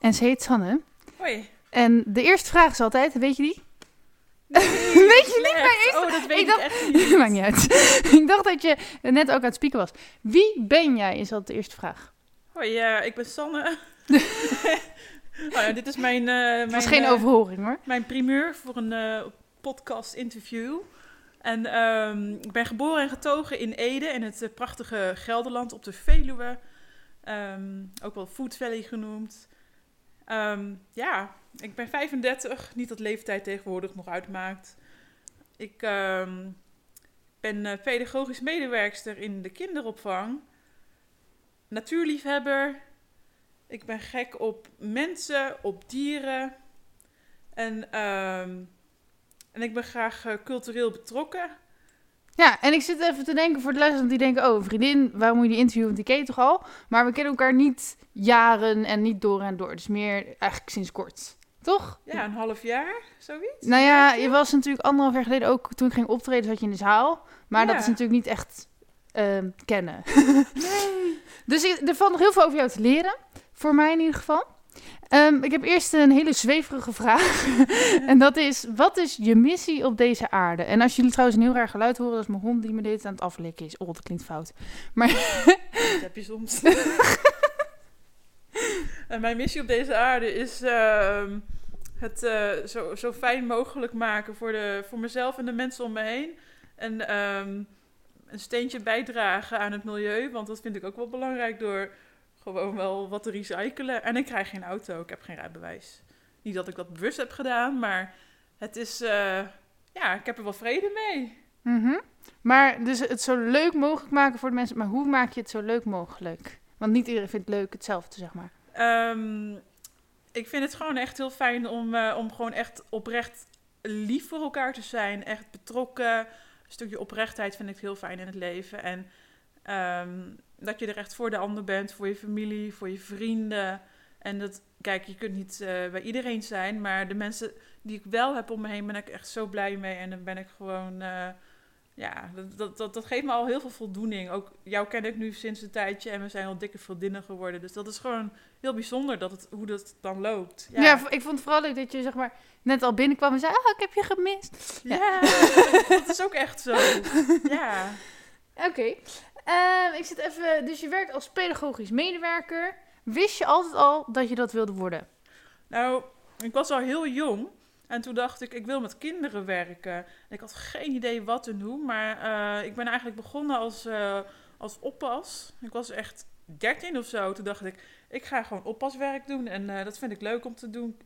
En ze heet Sanne. Hoi. En de eerste vraag is altijd, weet je die? weet je niet mijn eerste? Oh, dat weet Ik dacht- echt niet. Maakt niet uit. ik dacht dat je net ook aan het spieken was. Wie ben jij, is altijd de eerste vraag. Hoi, ik ben Sanne. oh, ja, dit is mijn, mijn, Het was geen eh, overhoring hoor. mijn primeur voor een eh, podcast interview. En ehm, ik ben geboren en getogen in Ede, in het prachtige Gelderland op de Veluwe. Ehm, ook wel Food Valley genoemd. Ehm, ja, ik ben 35, niet dat leeftijd tegenwoordig nog uitmaakt. Ik ehm, ben eh, pedagogisch medewerkster in de kinderopvang. Natuurliefhebber. Ik ben gek op mensen, op dieren. En, ehm, en ik ben graag eh, cultureel betrokken. Ja, en ik zit even te denken voor de luisteraars die denken... oh, vriendin, waarom moet je die interviewen? Want die ken je toch al? Maar we kennen elkaar niet jaren en niet door en door. Dus meer eigenlijk sinds kort. Toch? Ja, een half jaar, zoiets. Nou ja, je was natuurlijk anderhalf jaar geleden ook... toen ik ging optreden, zat je in de zaal. Maar dat is natuurlijk niet echt ehm, kennen. Nee. Dus ik- er valt nog heel veel over jou te leren. Voor mij in ieder geval. Ehm, ik heb eerst een hele zweverige vraag. en dat is, wat is je missie op deze aarde? En als jullie trouwens een heel raar geluid horen, dat is mijn hond die me dit aan het aflikken is. Oh, dat klinkt fout. Dat heb je soms. en mijn missie op deze aarde is ehm, het eh, zo, zo fijn mogelijk maken voor, de, voor mezelf en de mensen om me heen. En ehm, een steentje bijdragen aan het milieu, want dat vind ik ook wel belangrijk door gewoon wel wat te recyclen. En ik krijg geen auto, ik heb geen rijbewijs. Niet dat ik dat bewust heb gedaan, maar het is, eh, ja, ik heb er wel vrede mee. Mhm. Maar dus het zo leuk mogelijk maken voor de mensen. Maar hoe maak je het zo leuk mogelijk? Want niet iedereen vindt leuk hetzelfde, zeg maar. Ehm, ik vind het gewoon echt heel fijn om, eh, om gewoon echt oprecht lief voor elkaar te zijn. Echt betrokken. Een stukje oprechtheid vind ik heel fijn in het leven. En ehm, dat je er echt voor de ander bent, voor je familie, voor je vrienden. En dat, kijk, je kunt niet eh, bij iedereen zijn, maar de mensen die ik wel heb om me heen, ben ik echt zo blij mee. En dan ben ik gewoon, eh, ja, dat, dat, dat, dat geeft me al heel veel voldoening. Ook jou ken ik nu sinds een tijdje en we zijn al dikke vriendinnen geworden. Dus dat is gewoon heel bijzonder dat het, hoe dat dan loopt. Ja, ik vond het vooral leuk dat je zeg maar net al binnenkwam en zei... Ah, ik heb je gemist. Ja, dat is ook echt zo. Ja. Oké. Ehm, ik zit even... Dus je werkt als pedagogisch medewerker. Wist je altijd al dat je dat wilde worden? Nou, ik was al heel jong. En toen dacht ik, ik wil met kinderen werken. En ik had geen idee wat en hoe. Maar eh, ik ben eigenlijk begonnen als, eh, als oppas. Ik was echt 13 of zo. Toen dacht ik, ik ga gewoon oppaswerk doen. En eh, dat vind ik leuk om te doen.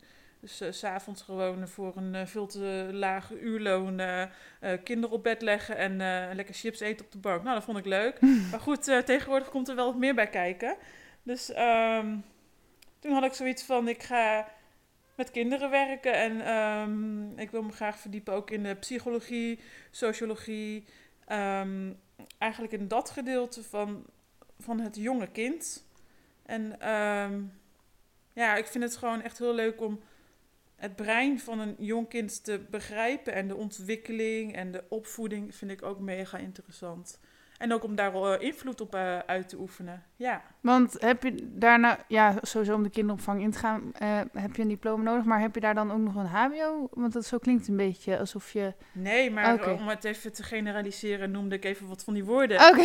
Dus s s'avonds gewoon voor een eh, veel te lage uurloon eh, eh, kinderen op bed leggen en eh, lekker chips eten op de bank. Nou, dat vond ik leuk. Maar goed, eh, tegenwoordig komt er wel wat meer bij kijken. Dus ehm, toen had ik zoiets van, ik ga met kinderen werken. En ehm, ik wil me graag verdiepen ook in de psychologie, sociologie. ehm, eigenlijk in dat gedeelte van, van het jonge kind. En ja, ik vind het gewoon echt heel leuk om het brein van een jong kind te begrijpen. En de ontwikkeling en de opvoeding vind ik ook mega interessant. En ook om daar eh, invloed op eh, uit te oefenen. Ja. Want heb je daarna... Ja, sowieso om de kinderopvang in te gaan... eh, heb je een diploma nodig. Maar heb je daar dan ook nog een hbo? Want dat zo klinkt een beetje alsof je... Nee, maar om het even te generaliseren, noemde ik even wat van die woorden. Oké.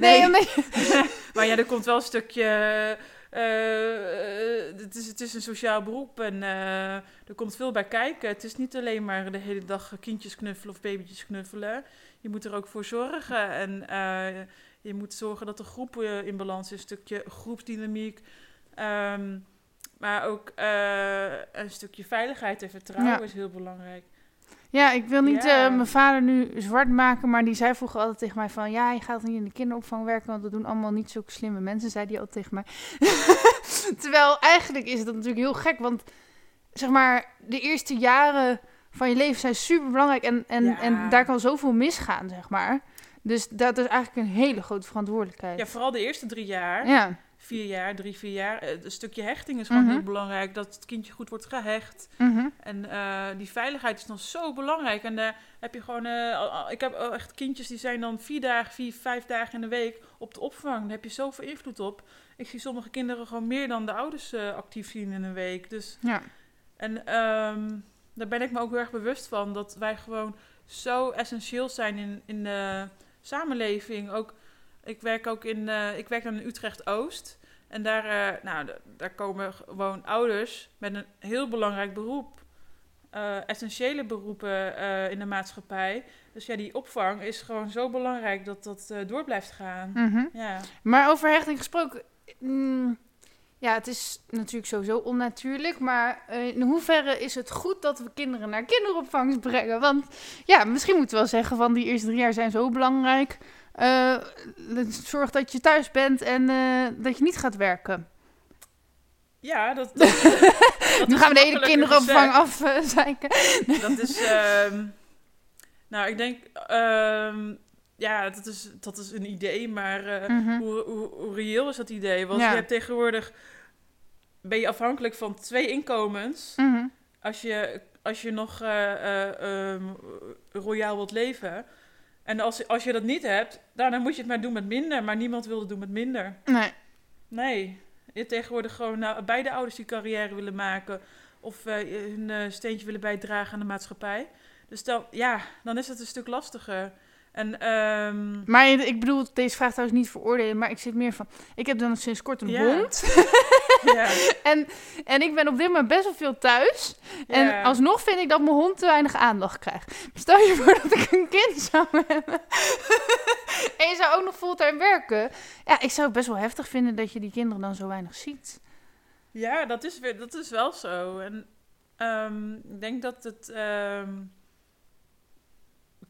Nee, nee, je- maar ja, er komt wel een stukje. Eh, eh, het, is, het is een sociaal beroep en eh, er komt veel bij kijken. Het is niet alleen maar de hele dag kindjes knuffelen of babytjes knuffelen. Je moet er ook voor zorgen en je moet zorgen dat de groep in balans is. Een stukje groepsdynamiek. Ehm, maar ook een stukje veiligheid en vertrouwen Ja. is heel belangrijk. Ja, ik wil niet eh, mijn vader nu zwart maken, maar die zei vroeger altijd tegen mij van... Ja, je gaat niet in de kinderopvang werken, want dat doen allemaal niet zulke slimme mensen, zei die altijd tegen mij. Terwijl eigenlijk is het natuurlijk heel gek, want zeg maar, de eerste jaren van je leven zijn super belangrijk en, en, Ja. en daar kan zoveel misgaan, zeg maar. Dus dat is eigenlijk een hele grote verantwoordelijkheid. Ja, vooral de eerste drie jaar. Ja, Vier jaar, drie, vier jaar. eh, Een stukje hechting is gewoon Mhm. heel belangrijk. Dat het kindje goed wordt gehecht. mhm. En eh, die veiligheid is dan zo belangrijk. En daar heb je gewoon... eh, ik heb echt kindjes die zijn dan vier dagen, vier, vijf dagen in de week op de opvang. Daar heb je zoveel invloed op. Ik zie sommige kinderen gewoon meer dan de ouders eh, actief zien in een week. Dus, ja. en ehm, daar ben ik me ook heel erg bewust van. Dat wij gewoon zo essentieel zijn in, in de samenleving. Ook, ik werk ook in... eh, ik werk dan in Utrecht-Oost. En daar, eh, nou, daar komen gewoon ouders met een heel belangrijk beroep. eh, essentiële beroepen eh, in de maatschappij. Dus ja, die opvang is gewoon zo belangrijk dat dat door blijft gaan. Mhm. Ja. Maar over hechting gesproken. mm, ja, het is natuurlijk sowieso onnatuurlijk. Maar in hoeverre is het goed dat we kinderen naar kinderopvang brengen? Want ja, misschien moeten we wel zeggen van die eerste drie jaar zijn zo belangrijk. Eh, zorg dat je thuis bent en eh, dat je niet gaat werken. Ja, dat, dat, dat nu gaan we de hele kinderopvang afzeiken. Dat is, ehm, nou, ik denk, ehm, ja, dat is, dat is een idee, maar Mhm. hoe, hoe, hoe reëel is dat idee? Want Ja. je hebt tegenwoordig, ben je afhankelijk van twee inkomens. Mhm. als je, als je nog eh, eh, ehm, royaal wilt leven. En als, als je dat niet hebt, nou, dan moet je het maar doen met minder. Maar niemand wil het doen met minder. Nee. Nee. Je tegenwoordig gewoon nou, beide ouders die carrière willen maken. Of eh, hun eh, steentje willen bijdragen aan de maatschappij. Dus dan, ja, dan is het een stuk lastiger. En ehm, Maar ik bedoel deze vraag trouwens niet veroordelen, maar ik zit meer van... Ik heb dan sinds kort een Ja. hond. ja, En, en ik ben op dit moment best wel veel thuis. En ja. alsnog vind ik dat mijn hond te weinig aandacht krijgt. Stel je voor dat ik een kind zou hebben. en je zou ook nog fulltime werken. Ja, ik zou het best wel heftig vinden dat je die kinderen dan zo weinig ziet. Ja, dat is, weer, dat is wel zo. En ehm, ik denk dat het ehm,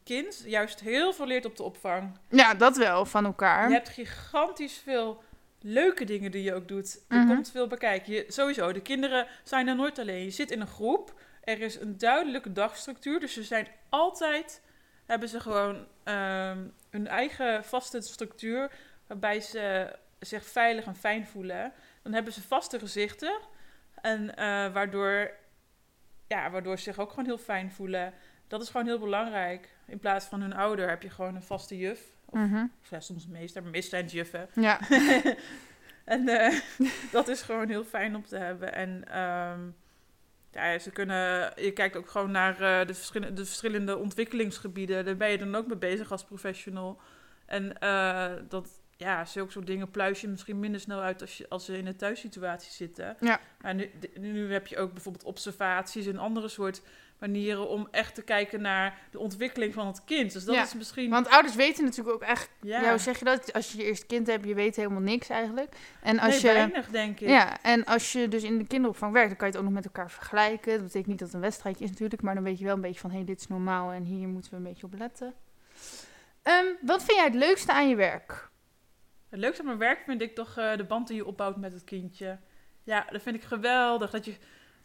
kind juist heel veel leert op de opvang. Ja, dat wel, van elkaar. Je hebt gigantisch veel leuke dingen die je ook doet. Er Mhm. komt veel bij kijken. Je, sowieso, de kinderen zijn er nooit alleen. Je zit in een groep. Er is een duidelijke dagstructuur. Dus ze zijn altijd... Hebben ze gewoon ehm, hun eigen vaste structuur... waarbij ze zich veilig en fijn voelen. Dan hebben ze vaste gezichten. En eh, waardoor, ja, waardoor ze zich ook gewoon heel fijn voelen. Dat is gewoon heel belangrijk. In plaats van hun ouder heb je gewoon een vaste juf. Of, Mhm. of ja, soms meester, zijn het juffen. Ja. en eh, dat is gewoon heel fijn om te hebben. En ehm, ja, ze kunnen, je kijkt ook gewoon naar eh, de, verschillende, de verschillende ontwikkelingsgebieden. Daar ben je dan ook mee bezig als professional. En eh, dat, ja, zulke soort dingen pluis je misschien minder snel uit als, je, als ze in een thuissituatie zitten. Ja. Maar nu, nu heb je ook bijvoorbeeld observaties en andere soort manieren om echt te kijken naar de ontwikkeling van het kind. Dus dat Ja, is misschien... Want ouders weten natuurlijk ook echt... ja, Ja, hoe zeg je dat? Als je je eerste kind hebt, je weet helemaal niks eigenlijk. En als nee, je... weinig, denk ik. Ja, en als je dus in de kinderopvang werkt, dan kan je het ook nog met elkaar vergelijken. Dat betekent niet dat het een wedstrijdje is natuurlijk, maar dan weet je wel een beetje van, hé, hey, dit is normaal en hier moeten we een beetje op letten. Ehm, wat vind jij het leukste aan je werk? Het leukste aan mijn werk vind ik toch eh, de band die je opbouwt met het kindje. Ja, dat vind ik geweldig. Dat je,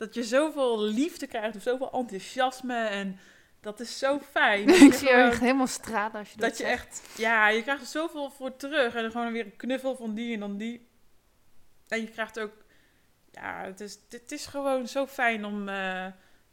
dat je zoveel liefde krijgt of zoveel enthousiasme. En dat is zo fijn. Dat Ik zie je echt helemaal stralen als je dat, dat je echt, ja, je krijgt er zoveel voor terug. En dan gewoon weer een knuffel van die en dan die. En je krijgt ook, ja, het is, het is gewoon zo fijn om, eh,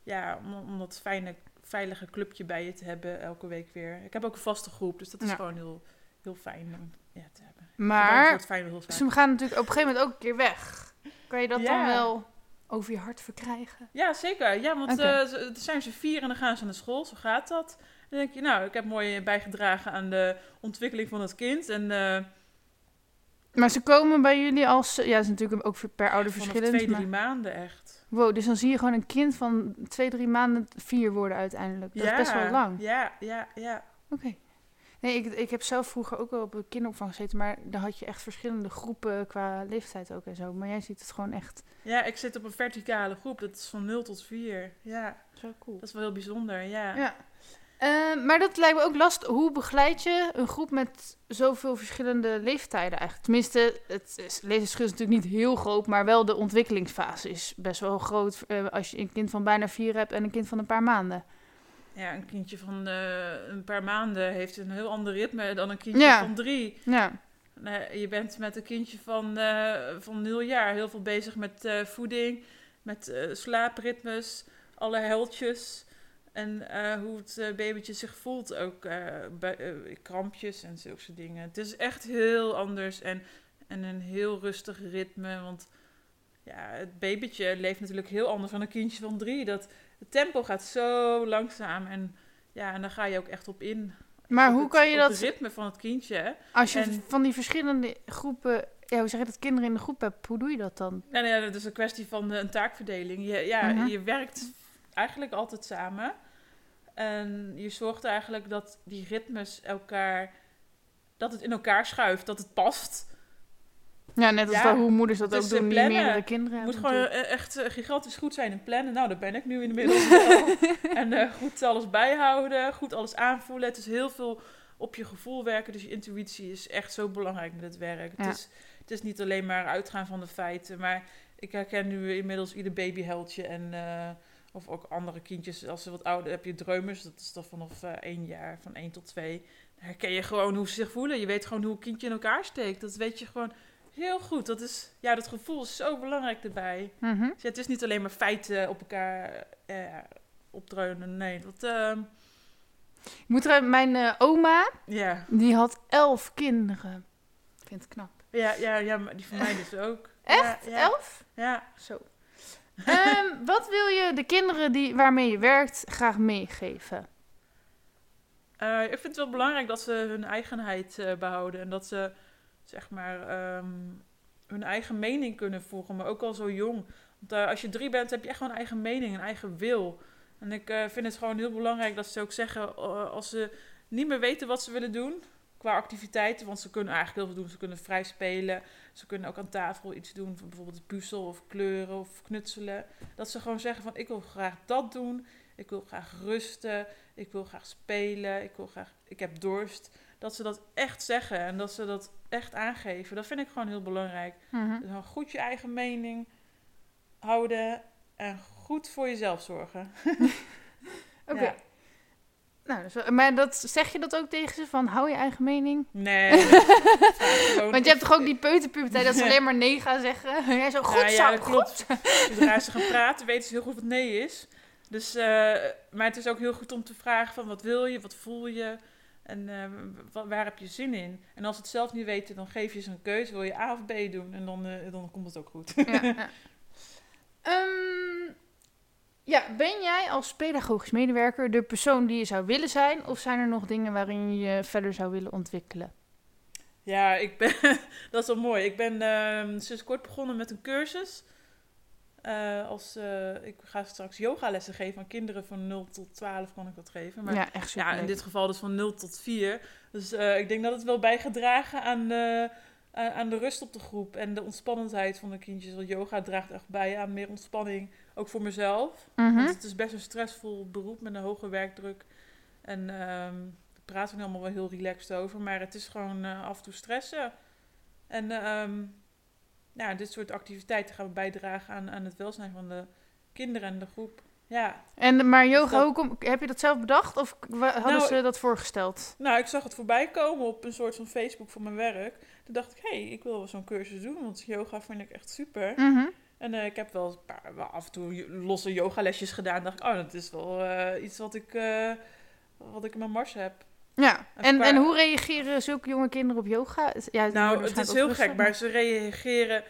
ja, om, om dat fijne, veilige clubje bij je te hebben elke week weer. Ik heb ook een vaste groep, dus dat is Ja. gewoon heel, heel fijn om ja, te hebben. Maar fijn. ze gaan natuurlijk op een gegeven moment ook een keer weg. Kan je dat dan wel over je hart verkrijgen? Ja, zeker. Ja, want Oké. eh, dan zijn ze vier en dan gaan ze naar school. Zo gaat dat. Dan denk je, nou, ik heb mooi bijgedragen aan de ontwikkeling van het kind. En eh Maar ze komen bij jullie als, ja, dat is natuurlijk ook per ouder vanaf verschillend. twee, drie maar- maanden echt. Wow, dus dan zie je gewoon een kind van twee, drie maanden vier worden uiteindelijk. Dat is best wel lang. Ja, ja, ja. Oké. Nee, ik, ik heb zelf vroeger ook wel op een kinderopvang gezeten, maar dan had je echt verschillende groepen qua leeftijd ook en zo. Maar jij ziet het gewoon echt Ja, ik zit op een verticale groep. Dat is van 0 tot 4. Ja, zo cool. dat is wel heel bijzonder. Ja. Ja. Eh, maar dat lijkt me ook lastig. Hoe begeleid je een groep met zoveel verschillende leeftijden eigenlijk? Tenminste, het levensverschil is natuurlijk niet heel groot, maar wel de ontwikkelingsfase is best wel groot eh, als je een kind van bijna vier hebt en een kind van een paar maanden. Ja, een kindje van eh, een paar maanden heeft een heel ander ritme dan een kindje Ja. van drie. Ja, Nee, je bent met een kindje van, eh van nul jaar heel veel bezig met eh, voeding, met slaapritmes, alle heldjes. En hoe het babytje zich voelt ook, bij, krampjes en zulke soort dingen. Het is echt heel anders en, en een heel rustig ritme. Want ja, het babytje leeft natuurlijk heel anders dan een kindje van drie. Dat, het tempo gaat zo langzaam en, ja, en daar ga je ook echt op in. maar Op hoe het- kan je dat, Het ritme van het kindje, hè? als je en- van die verschillende groepen, ja, hoe zeg je dat, kinderen in de groep hebt, hoe doe je dat dan? Nou ja, dat is een kwestie van een taakverdeling. Je, ja, Mhm. je werkt eigenlijk altijd samen. En je zorgt eigenlijk dat die ritmes elkaar... Dat het in elkaar schuift, dat het past. Ja, net als Ja, dat, hoe moeders dat het ook doen eh, die plannen. meerdere kinderen Je moet gewoon eh, echt eh, gigantisch goed zijn in plannen. Nou, daar ben ik nu inmiddels wel. en eh, goed alles bijhouden, goed alles aanvoelen. Het is heel veel op je gevoel werken. Dus je intuïtie is echt zo belangrijk met het werk. Ja. Het, is, het is niet alleen maar uitgaan van de feiten. Maar ik herken nu inmiddels ieder babyheldje. En, of ook andere kindjes. Als ze wat ouder heb je dreumers. Dat is dan vanaf eh, één jaar, van één tot twee. Dan herken je gewoon hoe ze zich voelen. Je weet gewoon hoe een kindje in elkaar steekt. Dat weet je gewoon heel goed. Dat, is, ja, dat gevoel is zo belangrijk erbij. Mhm. Dus ja, het is niet alleen maar feiten op elkaar eh, opdreunen. Nee, dat... ehm, Ik moet er, mijn eh, oma, ja. die had elf kinderen. Ik vind het knap. Ja, ja, ja, maar die van mij dus ook. Echt? Ja, ja. Elf? Ja. Zo. Ehm, wat wil je de kinderen die, waarmee je werkt graag meegeven? Eh, ik vind het wel belangrijk dat ze hun eigenheid eh, behouden. En dat ze, zeg maar, ehm, hun eigen mening kunnen voegen. Maar ook al zo jong. Want eh, als je drie bent, heb je echt gewoon eigen mening, een eigen wil. En ik eh, vind het gewoon heel belangrijk dat ze ook zeggen... als ze niet meer weten wat ze willen doen... Qua activiteiten, want ze kunnen eigenlijk heel veel doen. Ze kunnen vrij spelen. Ze kunnen ook aan tafel iets doen. Bijvoorbeeld puzzel of kleuren of knutselen. Dat ze gewoon zeggen van ik wil graag dat doen. Ik wil graag rusten. Ik wil graag spelen. Ik wil graag. Ik heb dorst. Dat ze dat echt zeggen en dat ze dat echt aangeven. Dat vind ik gewoon heel belangrijk. Dus gewoon goed je eigen mening houden en goed voor jezelf zorgen. Oké. Ja. Nou, dus, maar dat, zeg je dat ook tegen ze van hou je eigen mening? Nee. Want je hebt toch ook die peuterpuberteit dat ze alleen maar nee gaan zeggen? En jij zo, goed Ja, zo, ja, dat klopt. Zodra ze gaan praten, weten ze heel goed wat nee is. Dus, eh, maar het is ook heel goed om te vragen van wat wil je, wat voel je en wa- waar heb je zin in. En als ze het zelf niet weten, dan geef je ze een keuze. Wil je A of B doen? En dan, eh, dan komt het ook goed. Ja, ja. Ehm, ja, ben jij als pedagogisch medewerker de persoon die je zou willen zijn? Of zijn er nog dingen waarin je je verder zou willen ontwikkelen? Ja, ik ben, dat is wel mooi. Ik ben ehm, sinds kort begonnen met een cursus. Eh, als, eh, ik ga straks yogalessen geven aan kinderen van 0 tot 12 kan ik dat geven. Maar ja, echt. Ja, in dit geval dus van 0 tot 4. Dus eh, ik denk dat het wel bijgedragen aan, aan de rust op de groep en de ontspannendheid van de kindjes. Want yoga draagt echt bij aan meer ontspanning, ook voor mezelf. Mhm. Want het is best een stressvol beroep met een hoge werkdruk. En ehm daar praten we nu allemaal wel heel relaxed over, maar het is gewoon af en toe stressen. En ehm, ja, dit soort activiteiten gaan bijdragen aan, aan het welzijn van de kinderen en de groep. Ja, En, maar yoga, dat- hoe kom, heb je dat zelf bedacht of hadden Nou, ze dat voorgesteld? Nou, ik zag het voorbij komen op een soort van Facebook van mijn werk. Toen dacht ik, hé, hey, ik wil wel zo'n cursus doen, want yoga vind ik echt super. Mhm. En eh, ik heb wel een paar, wel af en toe losse yogalesjes gedaan. dacht ik, oh, dat is wel eh, iets wat ik, eh, wat ik in mijn mars heb. Ja, en, paar- en hoe reageren zulke jonge kinderen op yoga? Ja, Nou, het is heel gek, maar ze reageren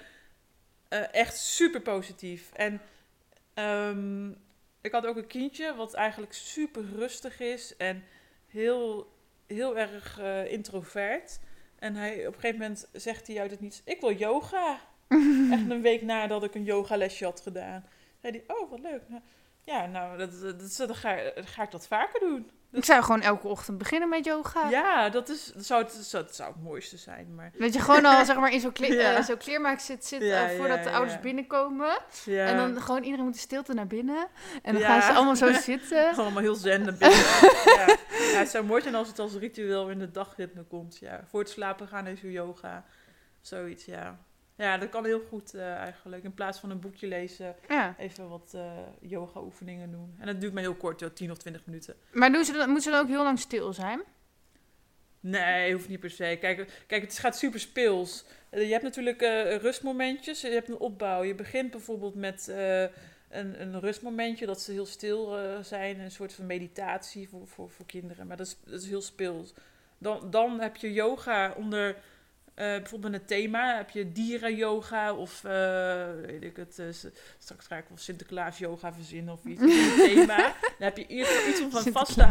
eh, echt super positief. En ehm, ik had ook een kindje wat eigenlijk super rustig is en heel, heel erg eh, introvert. En hij, op een gegeven moment zegt hij uit het niets, ik wil yoga. Echt een week nadat ik een yogalesje had gedaan. Zei hij, oh, wat leuk. Ja, nou, dat, dat, dat, dat ga, ga ik dat vaker doen. Ik zou gewoon elke ochtend beginnen met yoga. Ja, dat, is, dat, zou, het, dat, zou, het mooiste zijn. Maar, Dat je gewoon al zeg maar in zo'n kle Ja. eh, kleermaak zit, zit Ja, voordat ja, de ouders binnenkomen. En dan gewoon iedereen moet de stilte naar binnen. En dan gaan ze allemaal zo zitten. Allemaal heel zen naar binnen. ja. ja, het zou mooi zijn als het als ritueel in de dagritme komt. Ja. Voor het slapen gaan even yoga. Zoiets, ja. Ja, dat kan heel goed eh, eigenlijk. In plaats van een boekje lezen, Ja. even wat eh, yoga oefeningen doen. En dat duurt maar heel kort, joh, 10 of 20 minuten. Maar doen ze dan, moeten ze dan ook heel lang stil zijn? Nee, hoeft niet per se. Kijk, kijk het gaat super speels. Eh, Je hebt natuurlijk eh, rustmomentjes, je hebt een opbouw. Je begint bijvoorbeeld met een, een rustmomentje, dat ze heel stil zijn. Een soort van meditatie voor, voor, voor kinderen. Maar dat is, dat is heel speels. Dan, dan heb je yoga onder eh, bijvoorbeeld een thema. Heb je dieren-yoga of eh, weet ik het, eh, straks ga ik wel Sinterklaas-yoga verzinnen of iets. Een thema. Dan heb je iets, iets om van vast te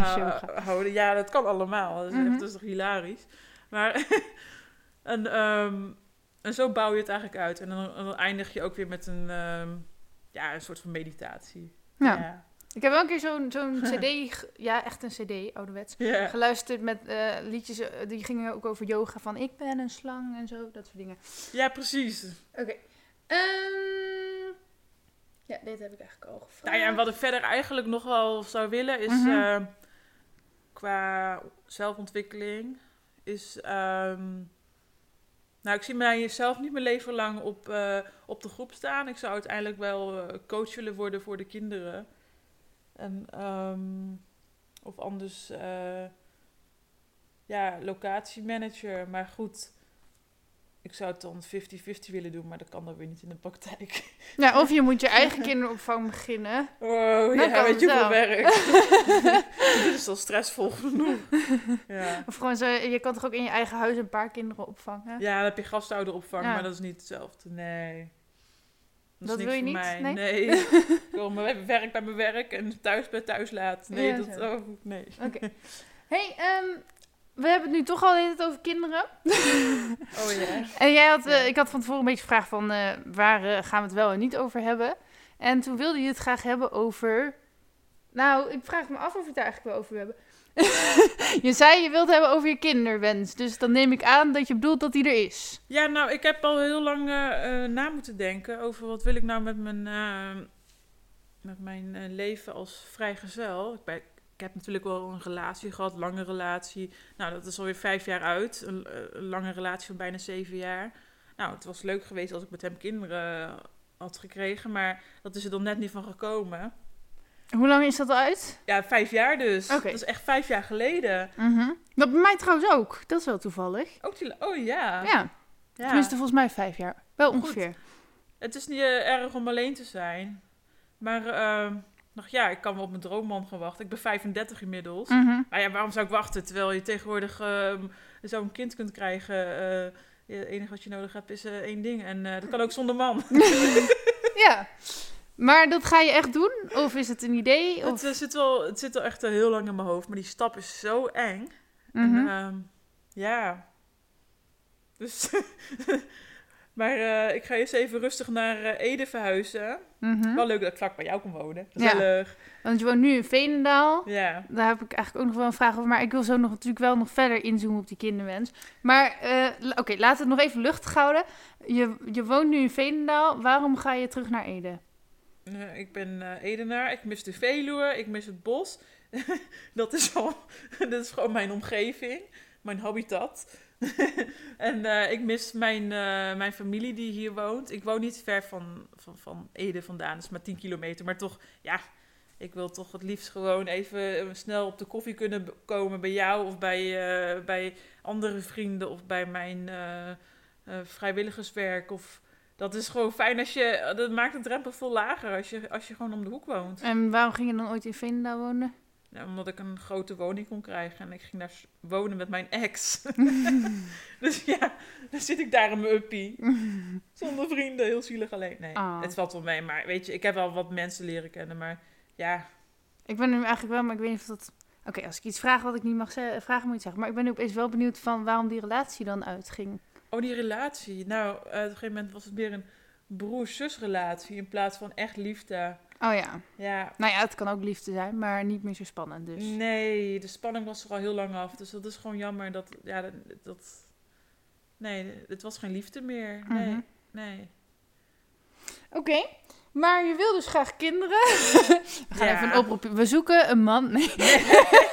houden. Ja, dat kan allemaal. Dat is, echt, Mhm. dat is toch hilarisch. Maar en, ehm, en zo bouw je het eigenlijk uit. En dan, eindig je ook weer met een, ehm, ja, een soort van meditatie. Ja. Ja. Ik heb wel een keer zo'n zo'n cd, ja echt een cd, ouderwets, Ja. geluisterd met eh, liedjes, eh, die gingen ook over yoga, van ik ben een slang en zo, dat soort dingen. ja, precies. Oké. Ehm, ja, dit heb ik eigenlijk al gevraagd. Nou ja, en wat ik verder eigenlijk nog wel zou willen is Mhm. eh, qua zelfontwikkeling is. ehm, nou, ik zie mij zelf niet mijn leven lang op, eh, op de groep staan. Ik zou uiteindelijk wel coach willen worden voor de kinderen. En, ehm, of anders, eh, ja, locatiemanager. Maar goed, ik zou het dan 50-50 willen doen, maar dat kan dan weer niet in de praktijk. Ja, of je moet je eigen kinderopvang beginnen. Oh, Dan ja, weet je hoeveel wel. werk. Dit is al stressvol genoeg. Ja. Of gewoon zo, je kan toch ook in je eigen huis een paar kinderen opvangen? ja, dan heb je gastouderopvang, Ja. maar dat is niet hetzelfde. Nee. Dat niks wil je niet? Mij. Nee? Nee. ik wil mijn werk bij mijn werk en thuis bij thuis laten. Nee, Ja, dat... zo. Oh, nee. Oké. hey, ehm, we hebben het nu toch al tijd over kinderen. Oh ja. En jij had, eh, ik had van tevoren een beetje gevraagd van eh, waar eh, gaan we het wel en niet over hebben. En toen wilde je het graag hebben over... Nou, ik vraag me af of we het daar eigenlijk wel over hebben. je zei je wilt hebben over je kinderwens. Dus dan neem ik aan dat je bedoelt dat die er is. Ja, nou, ik heb al heel lang eh, eh, na moeten denken over wat wil ik nou met mijn, eh, met mijn leven als vrijgezel. Ik, ik heb natuurlijk wel een relatie gehad, lange relatie. Nou, dat is alweer vijf jaar uit. Een, een lange relatie van bijna zeven jaar. Nou, het was leuk geweest als ik met hem kinderen had gekregen, maar dat is er dan net niet van gekomen. Hoe lang is dat al uit? Ja, vijf jaar dus. Oké. Dat is echt vijf jaar geleden. Mhm. Dat bij mij trouwens ook. Dat is wel toevallig. Ook die, oh ja. Ja, ja. tenminste volgens mij vijf jaar. Wel Goed. ongeveer. Het is niet eh, erg om alleen te zijn. Maar ehm, nog ja, ik kan wel op mijn droomman gaan wachten. Ik ben 35 inmiddels. Mhm. Maar ja, waarom zou ik wachten terwijl je tegenwoordig ehm zo'n kind kunt krijgen? eh, het enige wat je nodig hebt is eh, één ding. En eh, dat kan ook zonder man. Ja. Maar dat ga je echt doen? Of is het een idee? Of... het, eh, zit wel, het zit al echt heel lang in mijn hoofd. Maar die stap is zo eng. Mhm. En, ehm, ja. Dus. maar eh, ik ga eerst even rustig naar eh, Ede verhuizen. Mhm. Wel leuk dat ik vlak bij jou kan wonen. Ja. Gezellig. Want je woont nu in Veenendaal. Ja. Daar heb ik eigenlijk ook nog wel een vraag over. Maar ik wil zo nog, natuurlijk wel nog verder inzoomen op die kinderwens. Maar oké, laten we het nog even luchtig houden. Je, je woont nu in Veenendaal. Waarom ga je terug naar Ede? Eh, ik ben eh, Edenaar, ik mis de Veluwe, ik mis het bos. dat, is al, dat is gewoon mijn omgeving, mijn habitat. en eh, ik mis mijn, mijn familie die hier woont. Ik woon niet ver van, van, van Ede vandaan, dat is maar 10 kilometer. Maar toch, ja, ik wil toch het liefst gewoon even snel op de koffie kunnen komen bij jou of bij, bij andere vrienden of bij mijn vrijwilligerswerk. Of, dat is gewoon fijn als je. Dat maakt de drempel veel lager als je, als je gewoon om de hoek woont. En waarom ging je dan ooit in Veenendaal wonen? Ja, omdat ik een grote woning kon krijgen en ik ging daar wonen met mijn ex. dus ja, dan zit ik daar in mijn uppie. Zonder vrienden, heel zielig alleen. Nee, Ah. het valt wel mee. Maar weet je, ik heb wel wat mensen leren kennen. Maar ja, Ik ben nu eigenlijk wel, maar ik weet niet of dat... Oké, als ik iets vraag wat ik niet mag vragen, moet je het zeggen. Maar ik ben nu opeens wel benieuwd van waarom die relatie dan uitging. Oh die relatie. Nou, eh, op een gegeven moment was het meer een broer-zus relatie in plaats van echt liefde. Oh ja. Ja. Nou ja, het kan ook liefde zijn, maar niet meer zo spannend dus. Nee, de spanning was er al heel lang af. Dus dat is gewoon jammer dat... Ja, dat... dat nee, het was geen liefde meer. Nee, Mhm. nee. Oké, maar je wil dus graag kinderen. We gaan Ja. even een oproep. We zoeken een man nee,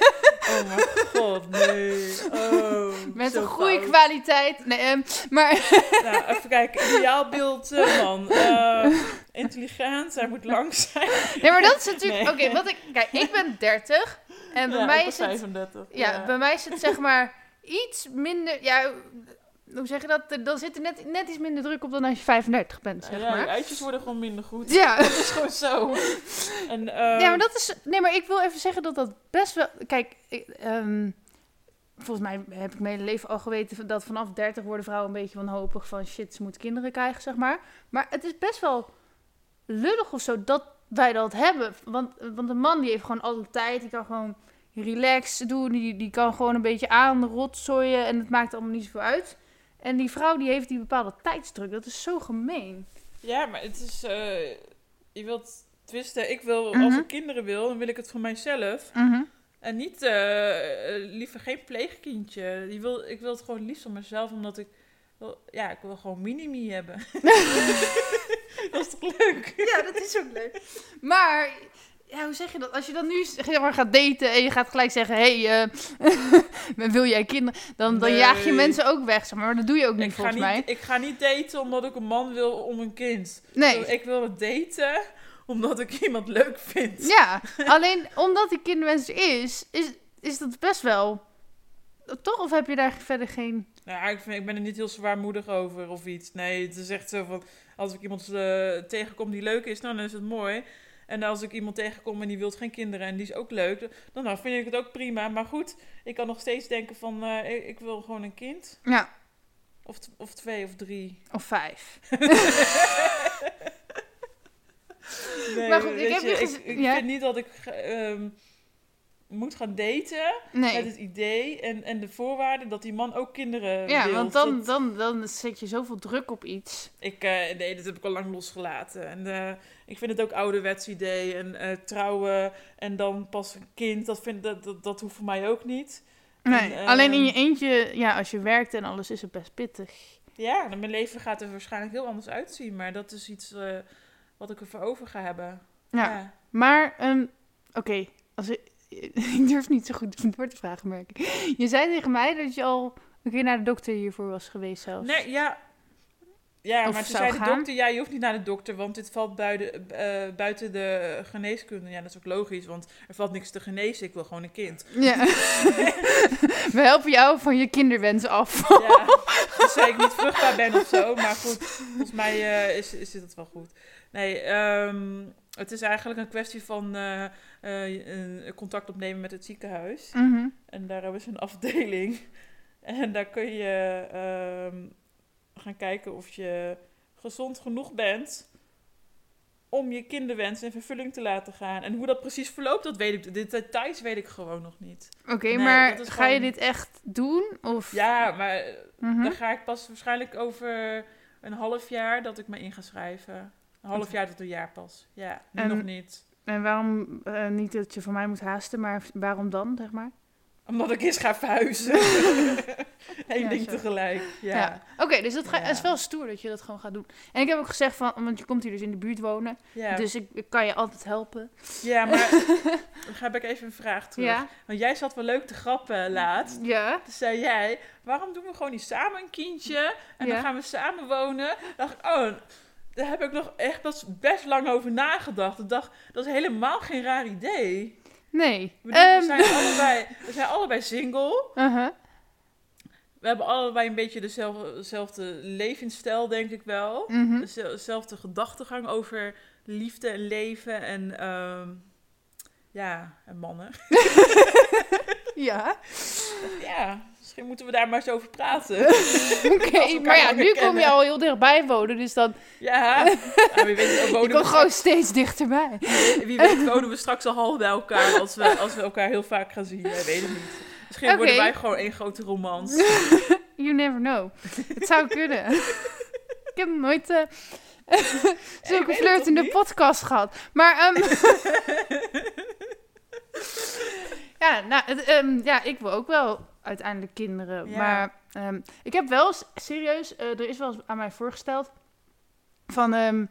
Oh mijn god, nee. Oh, met een goede fout. kwaliteit. Nee, ehm, maar Nou, even kijken. Ideaalbeeld eh, man. Eh, intelligent, hij moet lang zijn. Nee, maar dat is natuurlijk. Nee. Oké, wat ik. Kijk, ik ben 30. En bij Ja, mij ik is ben het. 35. Ja, bij mij is het zeg maar iets minder. Ja, hoe zeg je dat? Dan zit er net, net iets minder druk op dan als je 35 bent, zeg ja, maar. eitjes worden gewoon minder goed. Ja. Dat is gewoon zo. En, ja, maar dat is. Nee, maar ik wil even zeggen dat dat best wel. Kijk, ik, ehm, volgens mij heb ik mijn hele leven al geweten dat vanaf 30 worden vrouwen een beetje wanhopig van shit, ze moeten kinderen krijgen, zeg maar. Maar het is best wel lullig of zo dat wij dat hebben. Want, want een man die heeft gewoon alle tijd, die kan gewoon relaxed doen, die, die kan gewoon een beetje aan rotzooien en het maakt allemaal niet zoveel uit. En die vrouw die heeft die bepaalde tijdsdruk, dat is zo gemeen. Ja, maar het is... eh, je wilt twisten. Ik wil, als Mhm. ik kinderen wil, dan wil ik het voor mijzelf. Mhm. En niet, eh, eh, liever geen pleegkindje. Die wil, ik wil het gewoon liefst voor mezelf, omdat ik... wil- Ja, ik wil gewoon mini-me hebben. dat is toch leuk? Ja, dat is ook leuk. Maar, ja, hoe zeg je dat? Als je dan nu zeg maar, gaat daten en je gaat gelijk zeggen... Hé, hey, eh, wil jij kinderen? Dan, dan Nee. jaag je mensen ook weg, zeg maar. Maar dat doe je ook niet, Ik ga volgens niet, mij. ik ga niet daten omdat ik een man wil om een kind. Nee. Ik wil het daten omdat ik iemand leuk vind. Ja, alleen omdat die kinderwens er is, is, is dat best wel... Toch? Of heb je daar verder geen... Nou, ik, vind, ik ben er niet heel zwaarmoedig over of iets. Nee, het is echt zo van... Als ik iemand eh, tegenkom die leuk is, nou, dan is het mooi. En als ik iemand tegenkom en die wil geen kinderen en die is ook leuk... dan nou, vind ik het ook prima. Maar goed, ik kan nog steeds denken van... eh, ik, wil gewoon een kind. Ja, Of, of twee of drie. of vijf. Nee, Maar goed, ik heb je, ik, gez- ik ja. vind niet dat ik ehm, moet gaan daten Nee. met het idee en, en de voorwaarden dat die man ook kinderen Ja, want dan, Dat- dan, dan zet je zoveel druk op iets. Ik, eh, nee, dat heb ik al lang losgelaten. En eh, ik vind het ook ouderwets idee. En eh, trouwen en dan pas een kind, dat, vind, dat, dat, dat hoeft voor mij ook niet. Nee, En, alleen in ehm, je eentje, ja, als je werkt en alles, is het best pittig. Ja, dan mijn leven gaat er waarschijnlijk heel anders uitzien. Maar dat is iets wat ik ervoor over ga hebben. Ja. Maar, ehm, oké, als ik, ik durf niet zo goed door te vragen, merk ik. Je zei tegen mij dat je al een keer naar de dokter hiervoor was geweest zelfs. Nee, ja. Ja, Of maar toen zou zei de dokter, ja, je hoeft niet naar de dokter, want dit valt buiten, eh, buiten de geneeskunde. Ja, dat is ook logisch, want er valt niks te genezen. Ik wil gewoon een kind. Ja. We helpen jou van je kinderwens af. Ja, dus zei ik niet vruchtbaar ben of zo, maar goed, volgens mij eh, is, is het wel goed. Nee, ehm, het is eigenlijk een kwestie van eh, eh, een contact opnemen met het ziekenhuis. Mhm. En daar hebben ze een afdeling. En daar kun je ehm, gaan kijken of je gezond genoeg bent om je kinderwens in vervulling te laten gaan. En hoe dat precies verloopt, dat weet ik. De details weet ik gewoon nog niet. Oké, Nee, maar ga je dit echt doen? Of... Ja, maar Mhm. dan ga ik pas waarschijnlijk over een half jaar dat ik me in ga schrijven. Een half jaar tot een jaar pas. Ja, nu En- nog niet. En waarom, eh, niet dat je van mij moet haasten, maar waarom dan, zeg maar? Omdat ik eerst ga verhuizen. Eén Ja, ding zo. tegelijk. Ja. Ja. Oké, dus dat ga, Ja. het is wel stoer dat je dat gewoon gaat doen. En ik heb ook gezegd van, want je komt hier dus in de buurt wonen, Ja. dus ik, ik kan je altijd helpen. Ja, maar dan heb ik even een vraag terug. Ja. Want jij zat wel leuk te grappen laatst. Ja. Toen zei jij, waarom doen we gewoon niet samen een kindje? En dan gaan we samen wonen. Dan dacht ik, oh, daar heb ik nog echt best, best lang over nagedacht. Ik dacht, dat is helemaal geen raar idee. Nee. Bedoel, Ehm, we, zijn allebei, we zijn allebei single. uh-huh. We hebben allebei een beetje dezelfde, dezelfde levensstijl, denk ik wel. Mhm. Deze- Dezelfde gedachtegang over liefde en leven en... ehm, ja, en mannen. Ja. Ja, misschien moeten we daar maar eens over praten. Oké, maar ja, nu kom je al heel dichtbij wonen, dus dan... Ja, wie weet Je wonen komt we, gewoon steeds dichterbij. wie weet wonen we straks al half bij elkaar als we, als we elkaar heel vaak gaan zien. Wij weten het niet. Misschien worden wij gewoon één grote romans. You never know. Het zou kunnen. ik heb nooit... Zullen zulke weet toch flirtende niet? podcast gehad. Maar, ehm, ja, nou, het, ehm, ja, ik wil ook wel uiteindelijk kinderen. Ja. Maar ehm, ik heb wel serieus, eh, er is wel eens aan mij voorgesteld van ehm,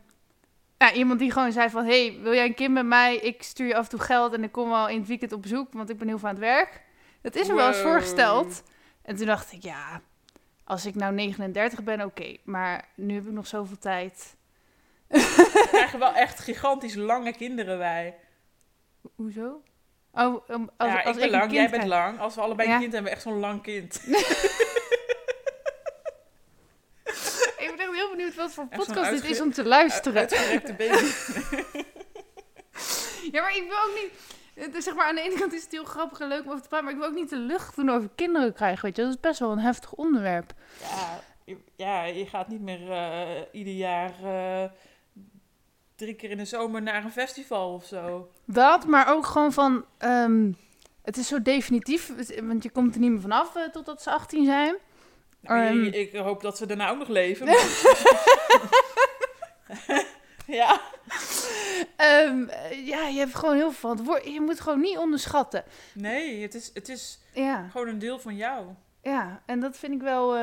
ja, iemand die gewoon zei van, hey, wil jij een kind met mij? Ik stuur je af en toe geld en ik kom wel in het weekend op bezoek, want ik ben heel veel aan het werk. Dat is me wel eens voorgesteld. En toen dacht ik, ja, als ik nou 39 ben, oké. Maar nu heb ik nog zoveel tijd. We krijgen wel echt gigantisch lange kinderen wij. Hoezo? Oh, um, als, ja, als ik ben lang, jij bent lang. Als we allebei Ja. een kind hebben, echt zo'n lang kind. Ik ben echt heel benieuwd wat voor podcast dit is om te luisteren. Uitgerekte baby. Ja, maar ik wil ook niet... Zeg maar, aan de ene kant is het heel grappig en leuk om over te praten, maar ik wil ook niet de lucht doen over kinderen krijgen, weet je. Dat is best wel een heftig onderwerp. Ja, je- ja, je gaat niet meer eh, ieder jaar eh, drie keer in de zomer naar een festival of zo. Dat, maar ook gewoon van... ehm, het is zo definitief, want je komt er niet meer vanaf eh, totdat ze 18 zijn. Nou, Ehm. ik, ik hoop dat ze daarna ook nog leven. maar- ja, Ehm, eh, ja, je hebt gewoon heel veel verantwoord- Je moet gewoon niet onderschatten. nee, het is, het is Ja, gewoon een deel van jou. ja, en dat vind ik wel...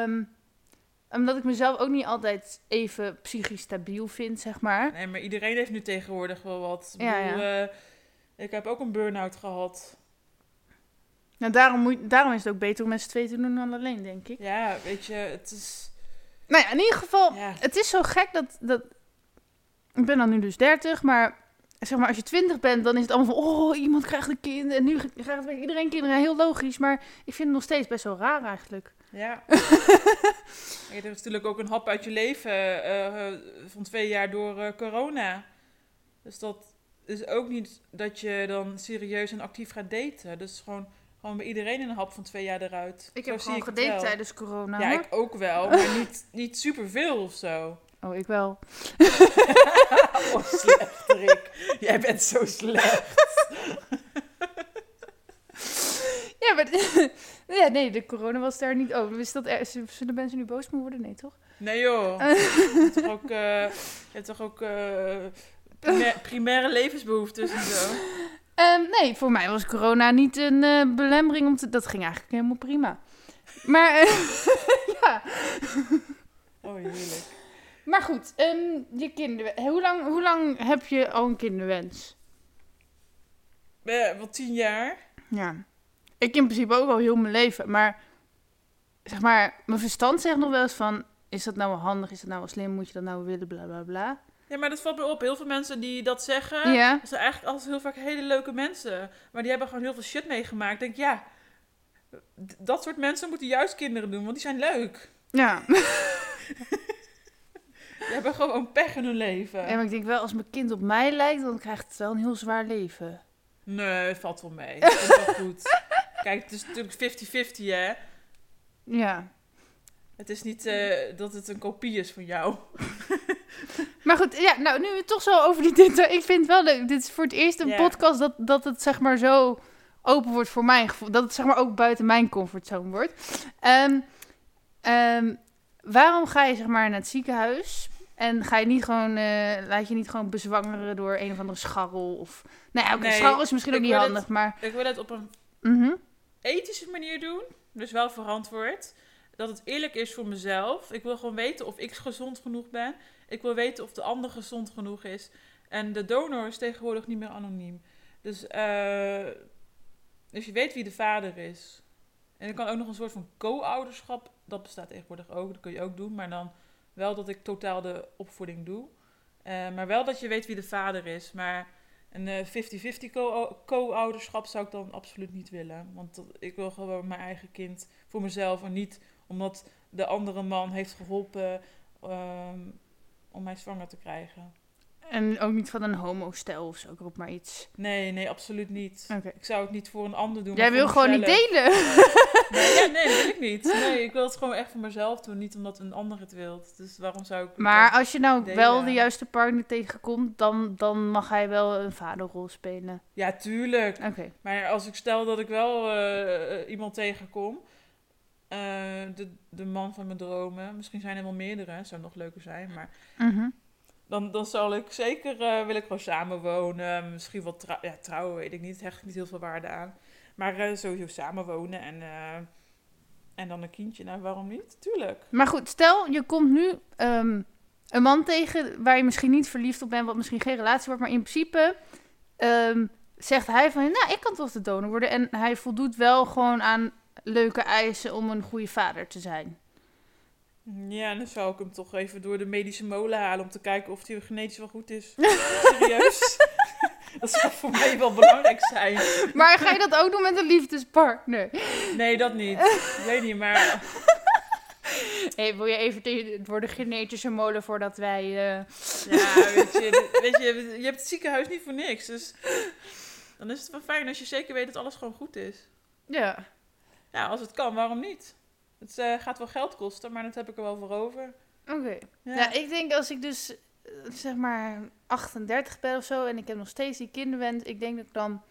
omdat ik mezelf ook niet altijd even psychisch stabiel vind, zeg maar. Nee, maar iedereen heeft nu tegenwoordig wel wat. Ik, Ja, bedoel, eh, ik heb ook een burn-out gehad. Nou, daarom, moet, daarom is het ook beter om met z'n twee te doen dan alleen, denk ik. Ja, weet je, het is... Nou ja, in ieder geval, Ja, het is zo gek dat, dat... Ik ben dan nu dus 30, maar zeg maar als je 20 bent, dan is het allemaal van... Oh, iemand krijgt een kind en nu krijgt iedereen kinderen. Heel logisch, maar ik vind het nog steeds best wel raar eigenlijk. Ja. je hebt natuurlijk ook een hap uit je leven eh, eh, van twee jaar door eh, corona. Dus dat is ook niet dat je dan serieus en actief gaat daten. Dus gewoon, gewoon bij iedereen een hap van twee jaar eruit. Ik Zo heb gewoon gedate tijdens corona. Ja, ik ook wel, maar niet, niet superveel of zo. Oh, ik wel. Oh, slecht, Rick. Jij bent zo slecht. Ja, maar... ja, nee, de corona was daar niet... Oh, is dat er... Zullen mensen nu boos mee worden? Nee, toch? Nee joh. Je hebt toch ook, eh, je hebt toch ook eh, primair- primaire levensbehoeftes en zo. Ehm, nee, voor mij was corona niet een eh, belemmering om te... Dat ging eigenlijk helemaal prima. Maar, ja. Oh, heerlijk. Maar goed, ehm, je kinderwens. Hoe lang, hoe lang heb je al een kinderwens? Wel tien jaar. Ja. Ik in principe ook al heel mijn leven. Maar, zeg maar, mijn verstand zegt nog wel eens van... Is dat nou wel handig? Is dat nou wel slim? Moet je dat nou willen? Bla, bla, bla. Ja, maar dat valt me op. Heel veel mensen die dat zeggen, Ja. dat zijn eigenlijk altijd heel vaak hele leuke mensen. Maar die hebben gewoon heel veel shit meegemaakt. Ik denk, ja, dat soort mensen moeten juist kinderen doen, want die zijn leuk. Ja. Die hebben gewoon pech in hun leven. En ik denk wel, als mijn kind op mij lijkt, dan krijgt het wel een heel zwaar leven. Nee, valt wel mee. Het komt wel goed. Kijk, het is natuurlijk 50-50, hè. Ja. Het is niet eh, dat het een kopie is van jou. Maar goed, ja, nou, nu we het toch zo over die dit. Ik vind het wel leuk. Dit is voor het eerst een podcast dat, dat het zeg maar zo open wordt voor mijn gevoel. Dat het zeg maar ook buiten mijn comfortzone wordt. Ehm, ehm, waarom ga je zeg maar naar het ziekenhuis? En ga je niet gewoon, eh, laat je niet gewoon bezwangeren door een of andere scharrel? Of, nou ja, Nee, scharrel is misschien ook niet handig, maar... Ik wil het op een mhm. Ethische manier doen. Dus wel verantwoord. Dat het eerlijk is voor mezelf. Ik wil gewoon weten of ik gezond genoeg ben. Ik wil weten of de ander gezond genoeg is. En de donor is tegenwoordig niet meer anoniem. Dus, eh, dus je weet wie de vader is. En er kan ook nog een soort van co-ouderschap. Dat bestaat tegenwoordig ook. Dat kun je ook doen. Maar dan wel dat ik totaal de opvoeding doe. Eh, maar wel dat je weet wie de vader is. Maar een eh, 50-50 co- co-ouderschap zou ik dan absoluut niet willen. Want dat- ik wil gewoon mijn eigen kind voor mezelf. En niet omdat de andere man heeft geholpen ehm, om mij zwanger te krijgen. En ook niet van een homostel of zo, ik roep maar iets. Nee, nee, absoluut niet. Ik zou het niet voor een ander doen. Jij wil gewoon niet delen. Nee, ja, nee, dat wil ik niet. Nee, ik wil het gewoon echt voor mezelf doen. Niet omdat een ander het wil. Dus waarom zou ik... Maar als je nou delen. wel de juiste partner tegenkomt, dan, dan mag hij wel een vaderrol spelen. Ja, tuurlijk. Oké. Maar als ik stel dat ik wel eh, eh, iemand tegenkom, eh, de, de man van mijn dromen, misschien zijn er wel meerdere, zou nog leuker zijn, maar Mhm. dan, dan zal ik zeker, eh, wil ik gewoon samenwonen. Misschien wel trou- ja, trouwen, weet ik niet. Hecht ik niet heel veel waarde aan. Maar eh, sowieso samenwonen en, eh, en dan een kindje. Nou, waarom niet? Tuurlijk. Maar goed, stel je komt nu ehm, een man tegen waar je misschien niet verliefd op bent, wat misschien geen relatie wordt, maar in principe ehm, zegt hij van, nou, ik kan toch de donor worden. En hij voldoet wel gewoon aan leuke eisen om een goede vader te zijn. Ja, dan zou ik hem toch even door de medische molen halen om te kijken of hij genetisch wel goed is. Serieus? Dat zou voor mij wel belangrijk zijn. Maar ga je dat ook doen met een liefdespartner? Nee, dat niet. Ik weet niet, maar hey, wil je even voor de genetische molen voordat wij... eh, ja, weet je, weet je, je hebt het ziekenhuis niet voor niks. Dus dan is het wel fijn als je zeker weet dat alles gewoon goed is. Ja. Ja, als het kan, waarom niet? Het eh, gaat wel geld kosten, maar dat heb ik er wel voor over. Oké. Ja. Ja. ik denk als ik dus zeg maar 38 ben of zo en ik heb nog steeds die kinderwens, ik denk dat ik dan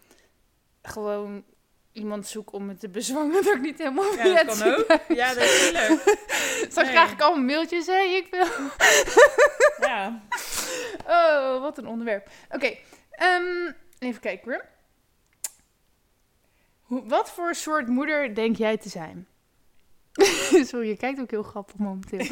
gewoon iemand zoek om me te bezwangen dat ik niet helemaal Ja, dat kan ook. Ja, dat is leuk. Straks Nee. krijg ik allemaal mailtjes, hé, ik wil... Ja. Oh, wat een onderwerp. Oké, ehm, even kijken hoor. Hoe, wat voor soort moeder denk jij te zijn? Sorry, je kijkt ook heel grappig momenteel.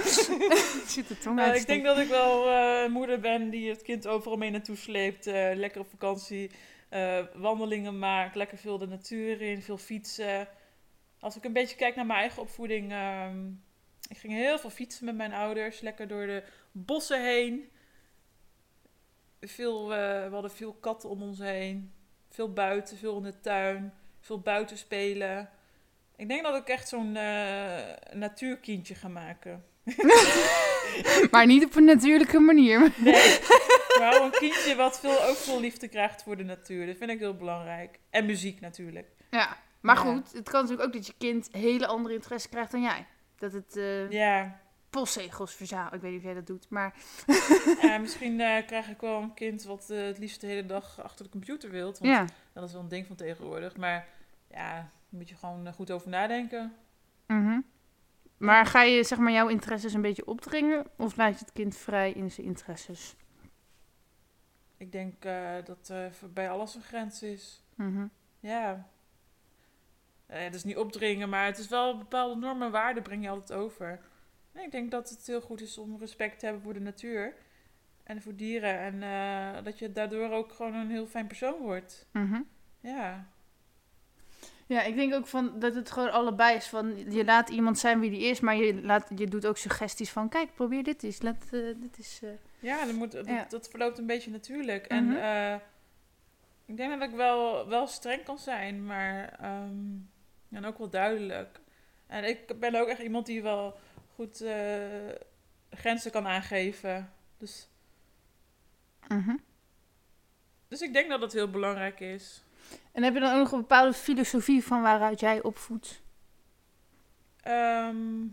Zit de tong Nou, ik denk dat ik wel een moeder ben die het kind overal mee naartoe sleept. eh, lekker op vakantie, eh, wandelingen maakt, lekker veel de natuur in, veel fietsen. Als ik een beetje kijk naar mijn eigen opvoeding. ehm, ik ging heel veel fietsen met mijn ouders, lekker door de bossen heen. Veel, we hadden veel katten om ons heen. Veel buiten, veel in de tuin, veel buiten spelen. Ik denk dat ik echt zo'n eh, natuurkindje ga maken. Maar niet op een natuurlijke manier. Nee, maar wel een kindje wat veel, ook veel liefde krijgt voor de natuur. Dat vind ik heel belangrijk. En muziek natuurlijk. Ja, maar Ja. goed, het kan natuurlijk ook dat je kind hele andere interesse krijgt dan jij. Dat het eh Ja, postzegels verzamelt. Ik weet niet of jij dat doet, maar... ja misschien eh, krijg ik wel een kind wat het liefst de hele dag achter de computer wilt. Want Ja. dat is wel een ding van tegenwoordig. Maar ja, moet je gewoon eh, goed over nadenken. Mhm. Maar ga je zeg maar jouw interesses een beetje opdringen? Of laat je het kind vrij in zijn interesses? Ik denk eh, dat er bij alles een grens is. Mhm. Ja. Eh, het is niet opdringen, maar het is wel bepaalde normen en waarden breng je altijd over. En ik denk dat het heel goed is om respect te hebben voor de natuur en voor dieren. En eh, dat je daardoor ook gewoon een heel fijn persoon wordt. Mhm. Ja. Ja, ik denk ook van dat het gewoon allebei is. Van, je laat iemand zijn wie die is, maar je, laat, je doet ook suggesties van... Kijk, probeer dit eens. Laat, eh, dit is, eh, Ja, dat, moet, dat, Ja. dat verloopt een beetje natuurlijk. Mhm. En eh, ik denk dat ik wel, wel streng kan zijn, maar ehm, en ook wel duidelijk. En ik ben ook echt iemand die wel goed grenzen kan aangeven. Dus, mhm. dus ik denk dat dat heel belangrijk is. En heb je dan ook nog een bepaalde filosofie van waaruit jij opvoedt? Ehm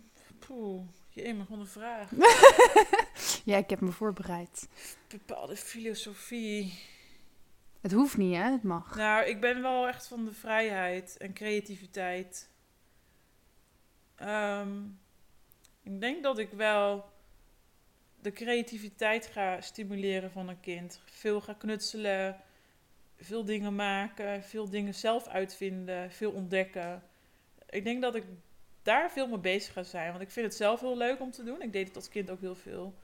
poeh, je wat een vraag. Ja, ik heb me voorbereid. Bepaalde filosofie. Het hoeft niet, hè? Het mag. Nou, ik ben wel echt van de vrijheid en creativiteit. Ehm, ik denk dat ik wel de creativiteit ga stimuleren van een kind. Veel ga knutselen, veel dingen maken, veel dingen zelf uitvinden, veel ontdekken. Ik denk dat ik daar veel mee bezig ga zijn, want ik vind het zelf heel leuk om te doen. Ik deed het als kind ook heel veel.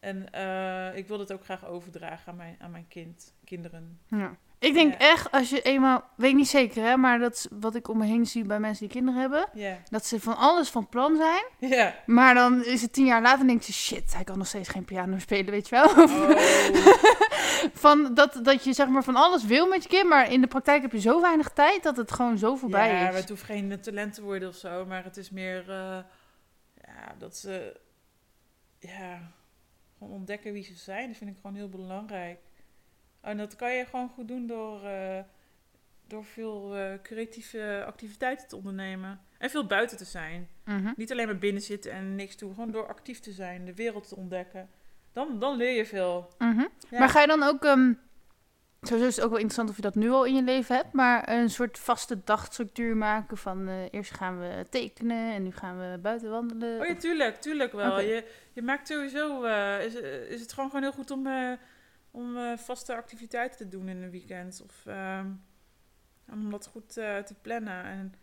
En eh, ik wil het ook graag overdragen aan mijn, aan mijn kind, kinderen. Ja. Ik denk Ja. echt, als je eenmaal... Weet ik niet zeker, hè? Maar dat is wat ik om me heen zie bij mensen die kinderen hebben. Ja. Dat ze van alles van plan zijn. Ja. Maar dan is het tien jaar later en denkt ze... Shit, hij kan nog steeds geen piano spelen, weet je wel? Oh. van dat, dat je zeg maar van alles wil met je kind. Maar in de praktijk heb je zo weinig tijd dat het gewoon zo voorbij ja, is. maar het hoeft geen talent te worden of zo, maar het is meer eh, ja, dat ze ja, gewoon ontdekken wie ze zijn. Dat vind ik gewoon heel belangrijk. En dat kan je gewoon goed doen door, eh, door veel eh, creatieve activiteiten te ondernemen. En veel buiten te zijn. Mhm. Niet alleen maar binnen zitten en niks doen. Gewoon door actief te zijn, de wereld te ontdekken. Dan, dan leer je veel. Mhm. Ja. Maar ga je dan ook, ehm, Sowieso is het ook wel interessant of je dat nu al in je leven hebt. Maar een soort vaste dagstructuur maken van... eh, eerst gaan we tekenen en nu gaan we buiten wandelen. Oh ja, tuurlijk, tuurlijk wel. Je, je maakt sowieso, is, is het gewoon, gewoon heel goed om, om eh, vaste activiteiten te doen in een weekend. Of ehm, om dat goed eh, te plannen. En,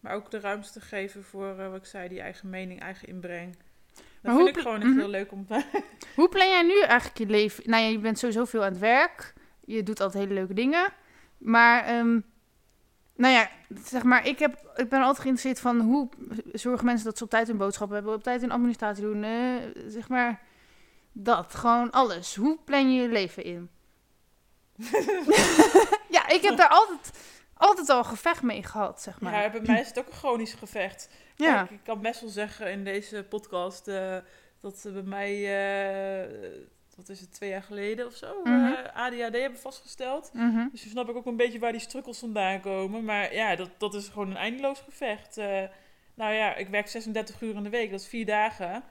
maar ook de ruimte te geven voor, eh, wat ik zei, die eigen mening, eigen inbreng. Dat Maar vind hoe ik gewoon echt Mhm. heel leuk om te... Hoe plan jij nu eigenlijk je leven? Nou ja, je bent sowieso veel aan het werk. Je doet altijd hele leuke dingen. Maar, ehm, nou ja, zeg maar, ik, heb, ik ben altijd geïnteresseerd van hoe zorgen mensen dat ze op tijd hun boodschappen hebben, op tijd hun administratie doen. zeg maar, dat. Gewoon alles. Hoe plan je je leven in? ja, ik heb daar altijd, altijd al gevecht mee gehad, zeg maar. Ja, bij mij is het ook een chronisch gevecht. Ja. Kijk, ik kan best wel zeggen in deze podcast eh, dat ze bij mij, eh, wat is het, twee jaar geleden of zo, Mhm. eh, ADHD hebben vastgesteld. Mhm. Dus nu snap ik ook een beetje waar die strukkels vandaan komen. Maar ja, dat, dat is gewoon een eindeloos gevecht. Nou ja, ik werk 36 uur in de week, dat is vier dagen.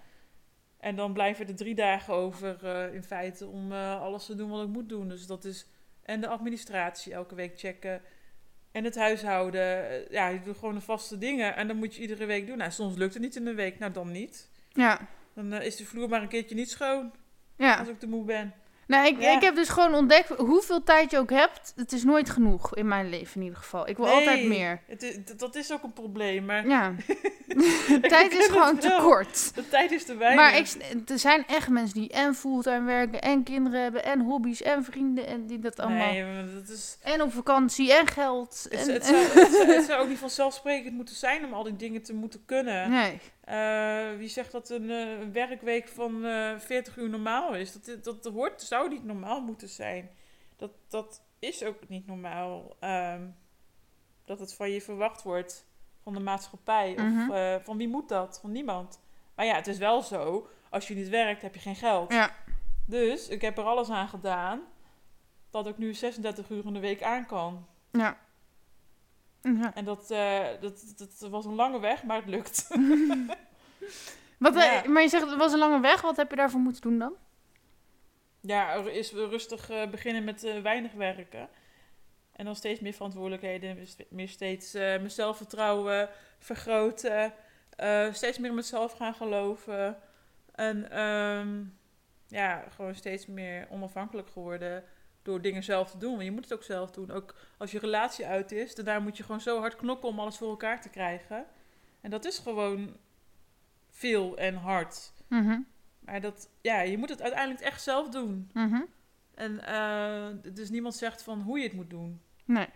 En dan blijven er drie dagen over eh, in feite om eh, alles te doen wat ik moet doen. Dus dat is en de administratie elke week checken. En het huishouden. Eh, ja, je doet gewoon de vaste dingen. En dan moet je iedere week doen. Nou, soms lukt het niet in een week. Nou, dan niet. Ja. Dan is de vloer maar een keertje niet schoon Ja. als ik te moe ben. Nou, ik, Ja. ik heb dus gewoon ontdekt hoeveel tijd je ook hebt. Het is nooit genoeg in mijn leven in ieder geval. Ik wil Nee, altijd meer. Het is, dat- is ook een probleem. Maar Ja. tijd is gewoon te kort. de tijd is te weinig. Maar ik, er zijn echt mensen die en fulltime werken, en kinderen hebben, en hobby's, en vrienden, en die dat allemaal. Nee, maar dat is... En op vakantie, en geld. Het, en, het, zou, het, zou, het zou ook niet vanzelfsprekend moeten zijn om al die dingen te moeten kunnen. Nee. Eh, wie zegt dat een, eh, werkweek van eh 40 uur normaal is? Dat, dat, dat hoort, zou niet normaal moeten zijn. Dat, dat is ook niet normaal. ehm, dat het van je verwacht wordt van de maatschappij. Mhm. Of eh, van wie moet dat? Van niemand. Maar ja, het is wel zo. Als je niet werkt, heb je geen geld. Ja. Dus ik heb er alles aan gedaan dat ik nu 36 uur in de week aan kan. Ja. Ja. En dat, eh, dat, dat was een lange weg, maar het lukt. Wat, eh, Ja. Maar je zegt, het was een lange weg. Wat heb je daarvoor moeten doen dan? Ja, er is rustig eh, beginnen met weinig werken. En dan steeds meer verantwoordelijkheden, meer steeds eh, mijn zelfvertrouwen vergroten. steeds meer in mezelf gaan geloven. En ehm, ja, gewoon steeds meer onafhankelijk geworden door dingen zelf te doen. Want je moet het ook zelf doen. Ook als je relatie uit is, daarna moet je gewoon zo hard knokken om alles voor elkaar te krijgen. En dat is gewoon veel en hard. Mhm. Maar dat, ja, je moet het uiteindelijk echt zelf doen. Mhm. En eh, dus niemand zegt van hoe je het moet doen. Nee.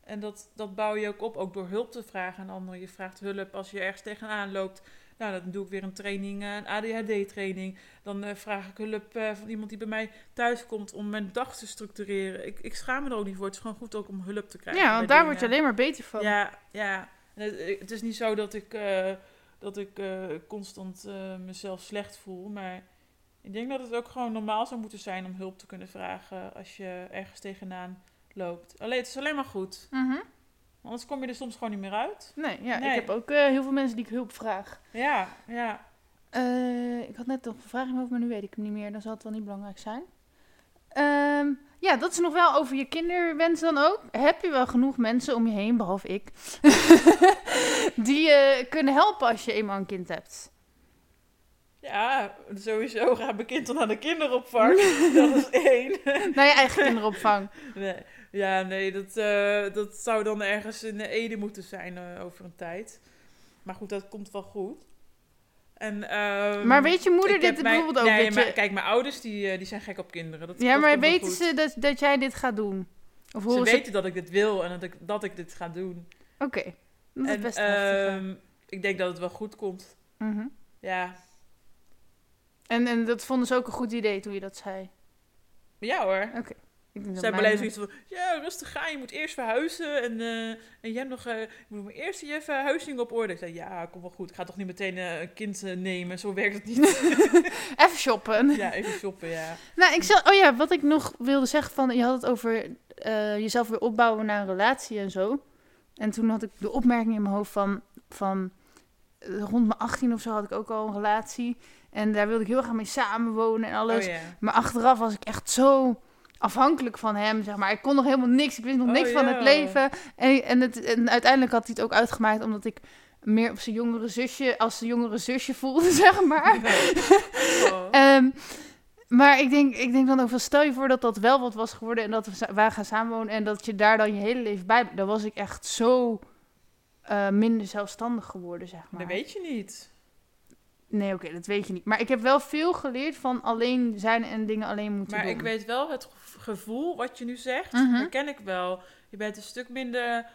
En dat, dat bouw je ook op, ook door hulp te vragen aan anderen. Je vraagt hulp als je ergens tegenaan loopt. Nou, dan doe ik weer een training, eh, een ADHD-training. Dan eh, vraag ik hulp eh, van iemand die bij mij thuis komt om mijn dag te structureren. Ik, ik schaam me er ook niet voor. Het is gewoon goed ook om hulp te krijgen. Ja, want daar dingen. word je alleen maar beter van. Ja, ja. Het, het is niet zo dat ik, dat ik constant mezelf slecht voel. Maar ik denk dat het ook gewoon normaal zou moeten zijn om hulp te kunnen vragen als je ergens tegenaan loopt. Alleen het is alleen maar goed. Mhm. Anders kom je er soms gewoon niet meer uit. Nee, ja, Nee. ik heb ook eh, heel veel mensen die ik hulp vraag. Ja, ja. Eh, ik had net nog een vraag hoofd, maar nu weet ik hem niet meer. Dan zal het wel niet belangrijk zijn. Ehm, ja, dat is nog wel over je kinderwens dan ook. Heb je wel genoeg mensen om je heen, behalve ik, die je kunnen helpen als je eenmaal een kind hebt? Ja, sowieso gaat mijn kind dan naar de kinderopvang. dat is één. Naar je eigen kinderopvang. Nee, ja, nee, dat, eh, dat zou dan ergens in Ede moeten zijn eh, over een tijd. Maar goed, dat komt wel goed. En, ehm, Maar weet je moeder dit mijn- bijvoorbeeld ook? Nee, je- kijk, mijn ouders die, eh, die zijn gek op kinderen. Dat, ja, dat maar weten ze dat, dat jij dit gaat doen? Of Ze ze... weten dat ik dit wil en dat ik, dat ik dit ga doen. Oké, dat is en best ehm, ik denk dat het wel goed komt. Mhm. Ja, en, en dat vonden ze ook een goed idee toen je dat zei? ja hoor. Oké. Hebben mijn- alleen zoiets van, ja, rustig gaan, je moet eerst verhuizen. En, eh, en jij hebt nog, eh, je moet maar eerst je verhuizing op orde. Ik zei, ja, kom wel goed. Ik ga toch niet meteen eh, een kind nemen, zo werkt het niet. Even shoppen. ja, even shoppen, ja. Nou, ik zeg, oh ja, wat ik nog wilde zeggen van, je had het over jezelf weer opbouwen naar een relatie en zo. En toen had ik de opmerking in mijn hoofd van, van rond mijn 18 of zo had ik ook al een relatie. En daar wilde ik heel graag mee samenwonen en alles. Oh. Maar achteraf was ik echt zo afhankelijk van hem, zeg maar. Ik kon nog helemaal niks. Ik wist nog Oh, niks van het leven. En, en, het, en uiteindelijk had hij het ook uitgemaakt omdat ik meer op zijn jongere zusje, als zijn jongere zusje voelde, zeg maar. Oh. Ehm, maar ik denk, ik denk dan ook van, stel je voor dat dat wel wat was geworden en dat we waren gaan samenwonen en dat je daar dan je hele leven bij. Dan was ik echt zo eh, minder zelfstandig geworden, zeg maar. Dat weet je niet. Nee, oké, dat weet je niet. Maar ik heb wel veel geleerd van alleen zijn en dingen alleen moeten Maar doen. ik weet wel het gev- gevoel wat je nu zegt, Mhm. herken ik wel. Je bent een stuk minder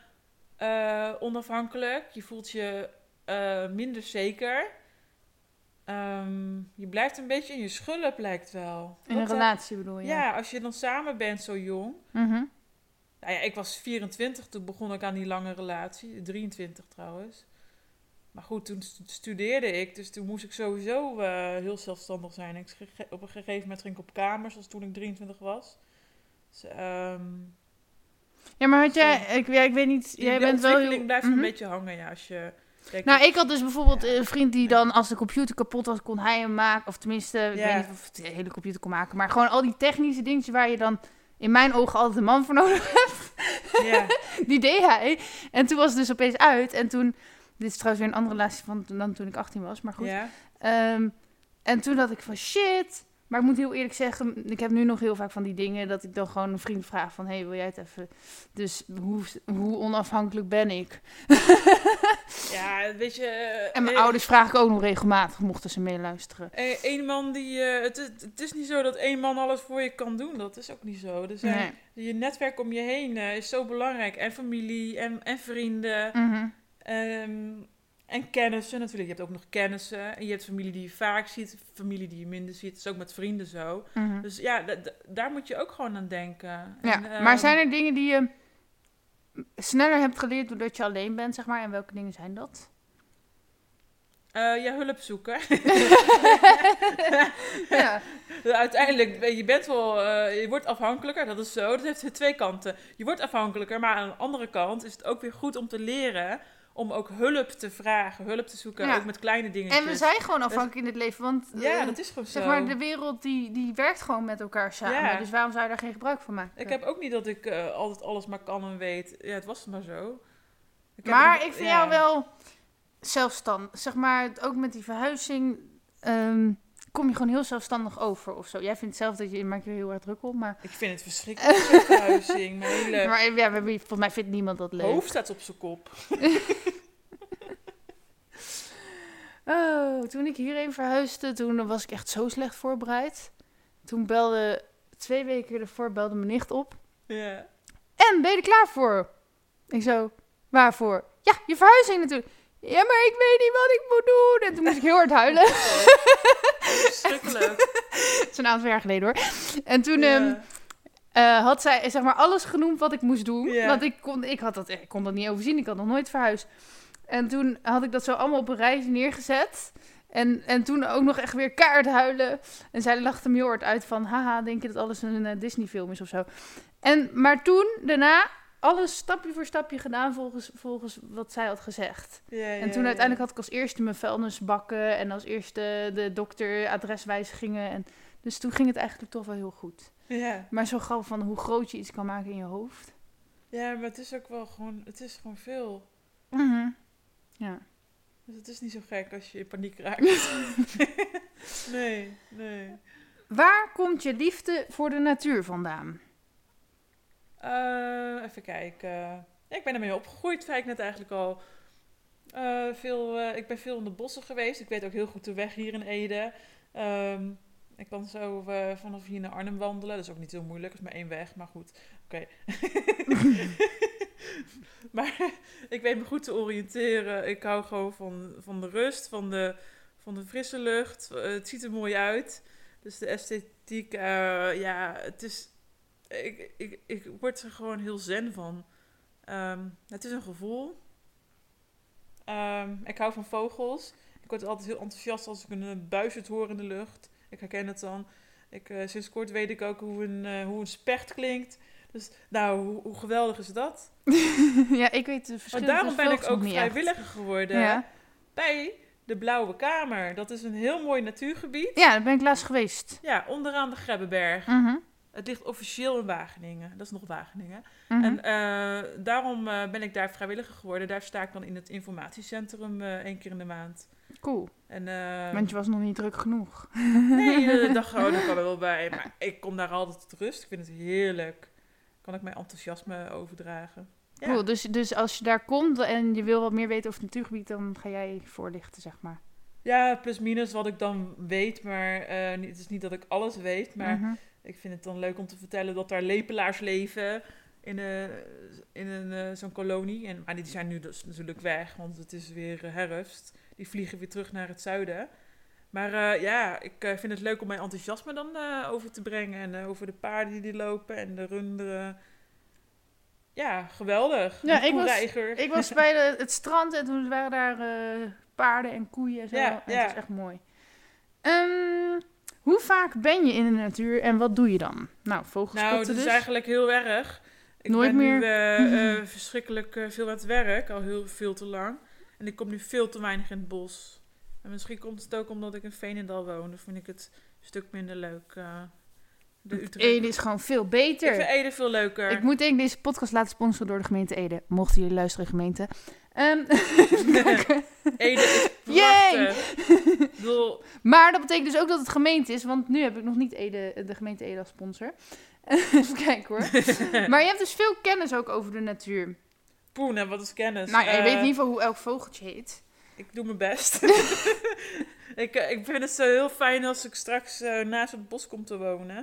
eh, onafhankelijk. Je voelt je eh, minder zeker. Ehm, je blijft een beetje in je schulp, lijkt wel. In een relatie bedoel je? Ja, als je dan samen bent zo jong. Mhm. Nou ja, ik was 24, toen begon ik aan die lange relatie. 23 trouwens. Maar goed, toen stu- studeerde ik, dus toen moest ik sowieso eh, heel zelfstandig zijn. Ik op een gegeven moment ging ik op kamers, zoals toen ik 23 was. Dus, ehm, Ja, maar had jij, ik, ja, ik weet niet, jij bent wel heel... blijft Mhm. een beetje hangen, ja, als je... Nou, ik had dus bijvoorbeeld een vriend die dan, als de computer kapot was, kon hij hem maken. Of tenminste, ik Ja. weet niet of de hele computer kon maken. Maar gewoon al die technische dingetjes waar je dan in mijn ogen altijd een man voor nodig hebt. ja. Die deed hij. En toen was het dus opeens uit. En toen, dit is trouwens weer een andere relatie van, dan toen ik 18 was, maar goed. ja. Ehm, en toen dacht ik van shit. Maar ik moet heel eerlijk zeggen, ik heb nu nog heel vaak van die dingen dat ik dan gewoon een vriend vraag van, hey, wil jij het even? Dus hoe, hoe onafhankelijk ben ik? ja, weet je... eh, En mijn eh, ouders vraag ik ook nog regelmatig, mochten ze meeluisteren. Eén man die... eh, het, is- het is niet zo dat één man alles voor je kan doen. Dat is ook niet zo. Er zijn, Nee. Je netwerk om je heen eh, is zo belangrijk. En familie en, en vrienden. Mhm. Ehm, en kennissen natuurlijk. Je hebt ook nog kennissen. En je hebt familie die je vaak ziet. Familie die je minder ziet. Dat is ook met vrienden zo. Mhm. Dus ja, da- da- daar moet je ook gewoon aan denken. Ja, En, ehm, maar zijn er dingen die je sneller hebt geleerd doordat je alleen bent, zeg maar? En welke dingen zijn dat? eh, ja, hulp zoeken. ja. Uiteindelijk, je bent wel, eh, je wordt afhankelijker, dat is zo. Dat heeft twee kanten. Je wordt afhankelijker, maar aan de andere kant is het ook weer goed om te leren om ook hulp te vragen, hulp te zoeken, Ja. ook met kleine dingetjes. En we zijn gewoon afhankelijk in het leven, want Ja, eh, dat is gewoon zeg zo. maar, de wereld die, die werkt gewoon met elkaar samen. Ja. Dus waarom zou je daar geen gebruik van maken? Ik heb ook niet dat ik eh, altijd alles maar kan en weet. Ja, het was maar zo. Ik maar ik vind jou wel zelfstandig. Zeg maar, ook met die verhuizing ehm, kom je gewoon heel zelfstandig over of zo. Jij vindt zelf dat je, je maakt je heel erg druk op, maar, Ik vind het verschrikkelijk, zo'n verhuizing. Hele maar ja, volgens mij vindt niemand dat leuk. hoofd staat op zijn kop. Oh, toen ik hierheen verhuisde, toen was ik echt zo slecht voorbereid. Toen belde, twee weken ervoor belde mijn nicht op. Ja. En, ben je er klaar voor? Ik zo, waarvoor? Ja, je verhuizing natuurlijk. Ja, maar ik weet niet wat ik moet doen. En toen moest ik heel hard huilen. Verschrikkelijk. Dat is een aantal jaar geleden hoor. En toen ehm, eh, had zij zeg maar alles genoemd wat ik moest doen. Want ik kon, ik, had dat, ik kon dat niet overzien. Ik had nog nooit verhuisd. En toen had ik dat zo allemaal op een rijtje neergezet. En, en toen ook nog echt weer kaart huilen. En zij lachte me heel hard uit van... Haha, denk je dat alles een eh, Disney-film is of zo? En, maar toen, daarna, alles stapje voor stapje gedaan volgens, volgens wat zij had gezegd. Ja, En toen uiteindelijk had ik als eerste mijn vuilnisbakken en als eerste de dokter adreswijzigingen. En, dus toen ging het eigenlijk toch wel heel goed. Ja. Maar zo gauw van hoe groot je iets kan maken in je hoofd. ja, maar het is ook wel gewoon... Het is gewoon veel. Ja. Dus het is niet zo gek als je in paniek raakt. nee, nee. Waar komt je liefde voor de natuur vandaan? Eh, even kijken. Ja, ik ben ermee opgegroeid, zei ik net eigenlijk al. Eh, veel, eh, ik ben veel in de bossen geweest. Ik weet ook heel goed de weg hier in Ede. Ehm, ik kan zo vanaf hier naar Arnhem wandelen. Dat is ook niet heel moeilijk. Het is maar één weg, maar goed. Oké. maar ik weet me goed te oriënteren. Ik hou gewoon van, van de rust, van de, van de frisse lucht. Het ziet er mooi uit. Dus de esthetiek, ja, het is... Ik, ik, ik word er gewoon heel zen van. Ehm, het is een gevoel. Ehm, ik hou van vogels. Ik word altijd heel enthousiast als ik een eh, buizerd hoor in de lucht. Ik herken het dan. Ik, eh, sinds kort weet ik ook hoe een, eh, hoe een specht klinkt. Dus nou, hoe, hoe geweldig is dat? ja, ik weet de Maar verschillen daarom ben ik ook vrijwilliger geworden. Ja. bij de Blauwe Kamer. Dat is een heel mooi natuurgebied. ja, daar ben ik laatst geweest. Ja, onderaan de Grebbeberg. Mhm. Het ligt officieel in Wageningen. Dat is nog Wageningen. Mhm. En eh, daarom eh, ben ik daar vrijwilliger geworden. Daar sta ik dan in het informatiecentrum eh één keer in de maand. Cool. En, Want je was nog niet druk genoeg. Nee, ik dacht, dat kan er wel bij. Maar ik kom daar altijd tot rust. Ik vind het heerlijk. Kan ik mijn enthousiasme overdragen. Ja. Cool. Dus, dus als je daar komt en je wil wat meer weten over het natuurgebied, dan ga jij voorlichten, zeg maar. Ja, plus minus wat ik dan weet. Maar het is niet dat ik alles weet. Maar Mhm. Ik vind het dan leuk om te vertellen dat daar lepelaars leven in, een in een, eh, zo'n kolonie. En, maar die zijn nu dus natuurlijk weg, want het is weer eh, herfst. Die vliegen weer terug naar het zuiden. Maar eh, ja, ik eh, vind het leuk om mijn enthousiasme dan eh, over te brengen. En eh, over de paarden die, die lopen en de runderen. Ja, geweldig. Ja, ik was-. Ik was bij de- het strand en toen waren daar eh, paarden en koeien en zo. Ja, en ja. Het is echt mooi. Ehm, hoe vaak ben je in de natuur en wat doe je dan? Nou, vogels Nou, spotten het is dus. eigenlijk heel erg. Ik Nooit ben nu meer. eh, eh, verschrikkelijk eh, veel aan het werk, al heel veel te lang. En ik kom nu veel te weinig in het bos. En misschien komt het ook omdat ik in Veenendaal woon. Dan vind ik het een stuk minder leuk. de Utrecht. Ede is gewoon veel Ik beter. vind Ede veel leuker. Ik moet denk deze podcast laten sponsoren door de gemeente Ede. Mochten jullie luisteren, gemeente. Ehm, Ede is prachtig. Bedoel, maar dat betekent dus ook dat het gemeente is, want nu heb ik nog niet Ede, de gemeente Ede als sponsor. Even kijken hoor. Maar je hebt dus veel kennis ook over de natuur. poen en wat is kennis? Nou ja, je Eh, weet in ieder geval hoe elk vogeltje heet. Ik doe mijn best. ik, eh, ik vind het zo heel fijn als ik straks eh, naast het bos kom te wonen.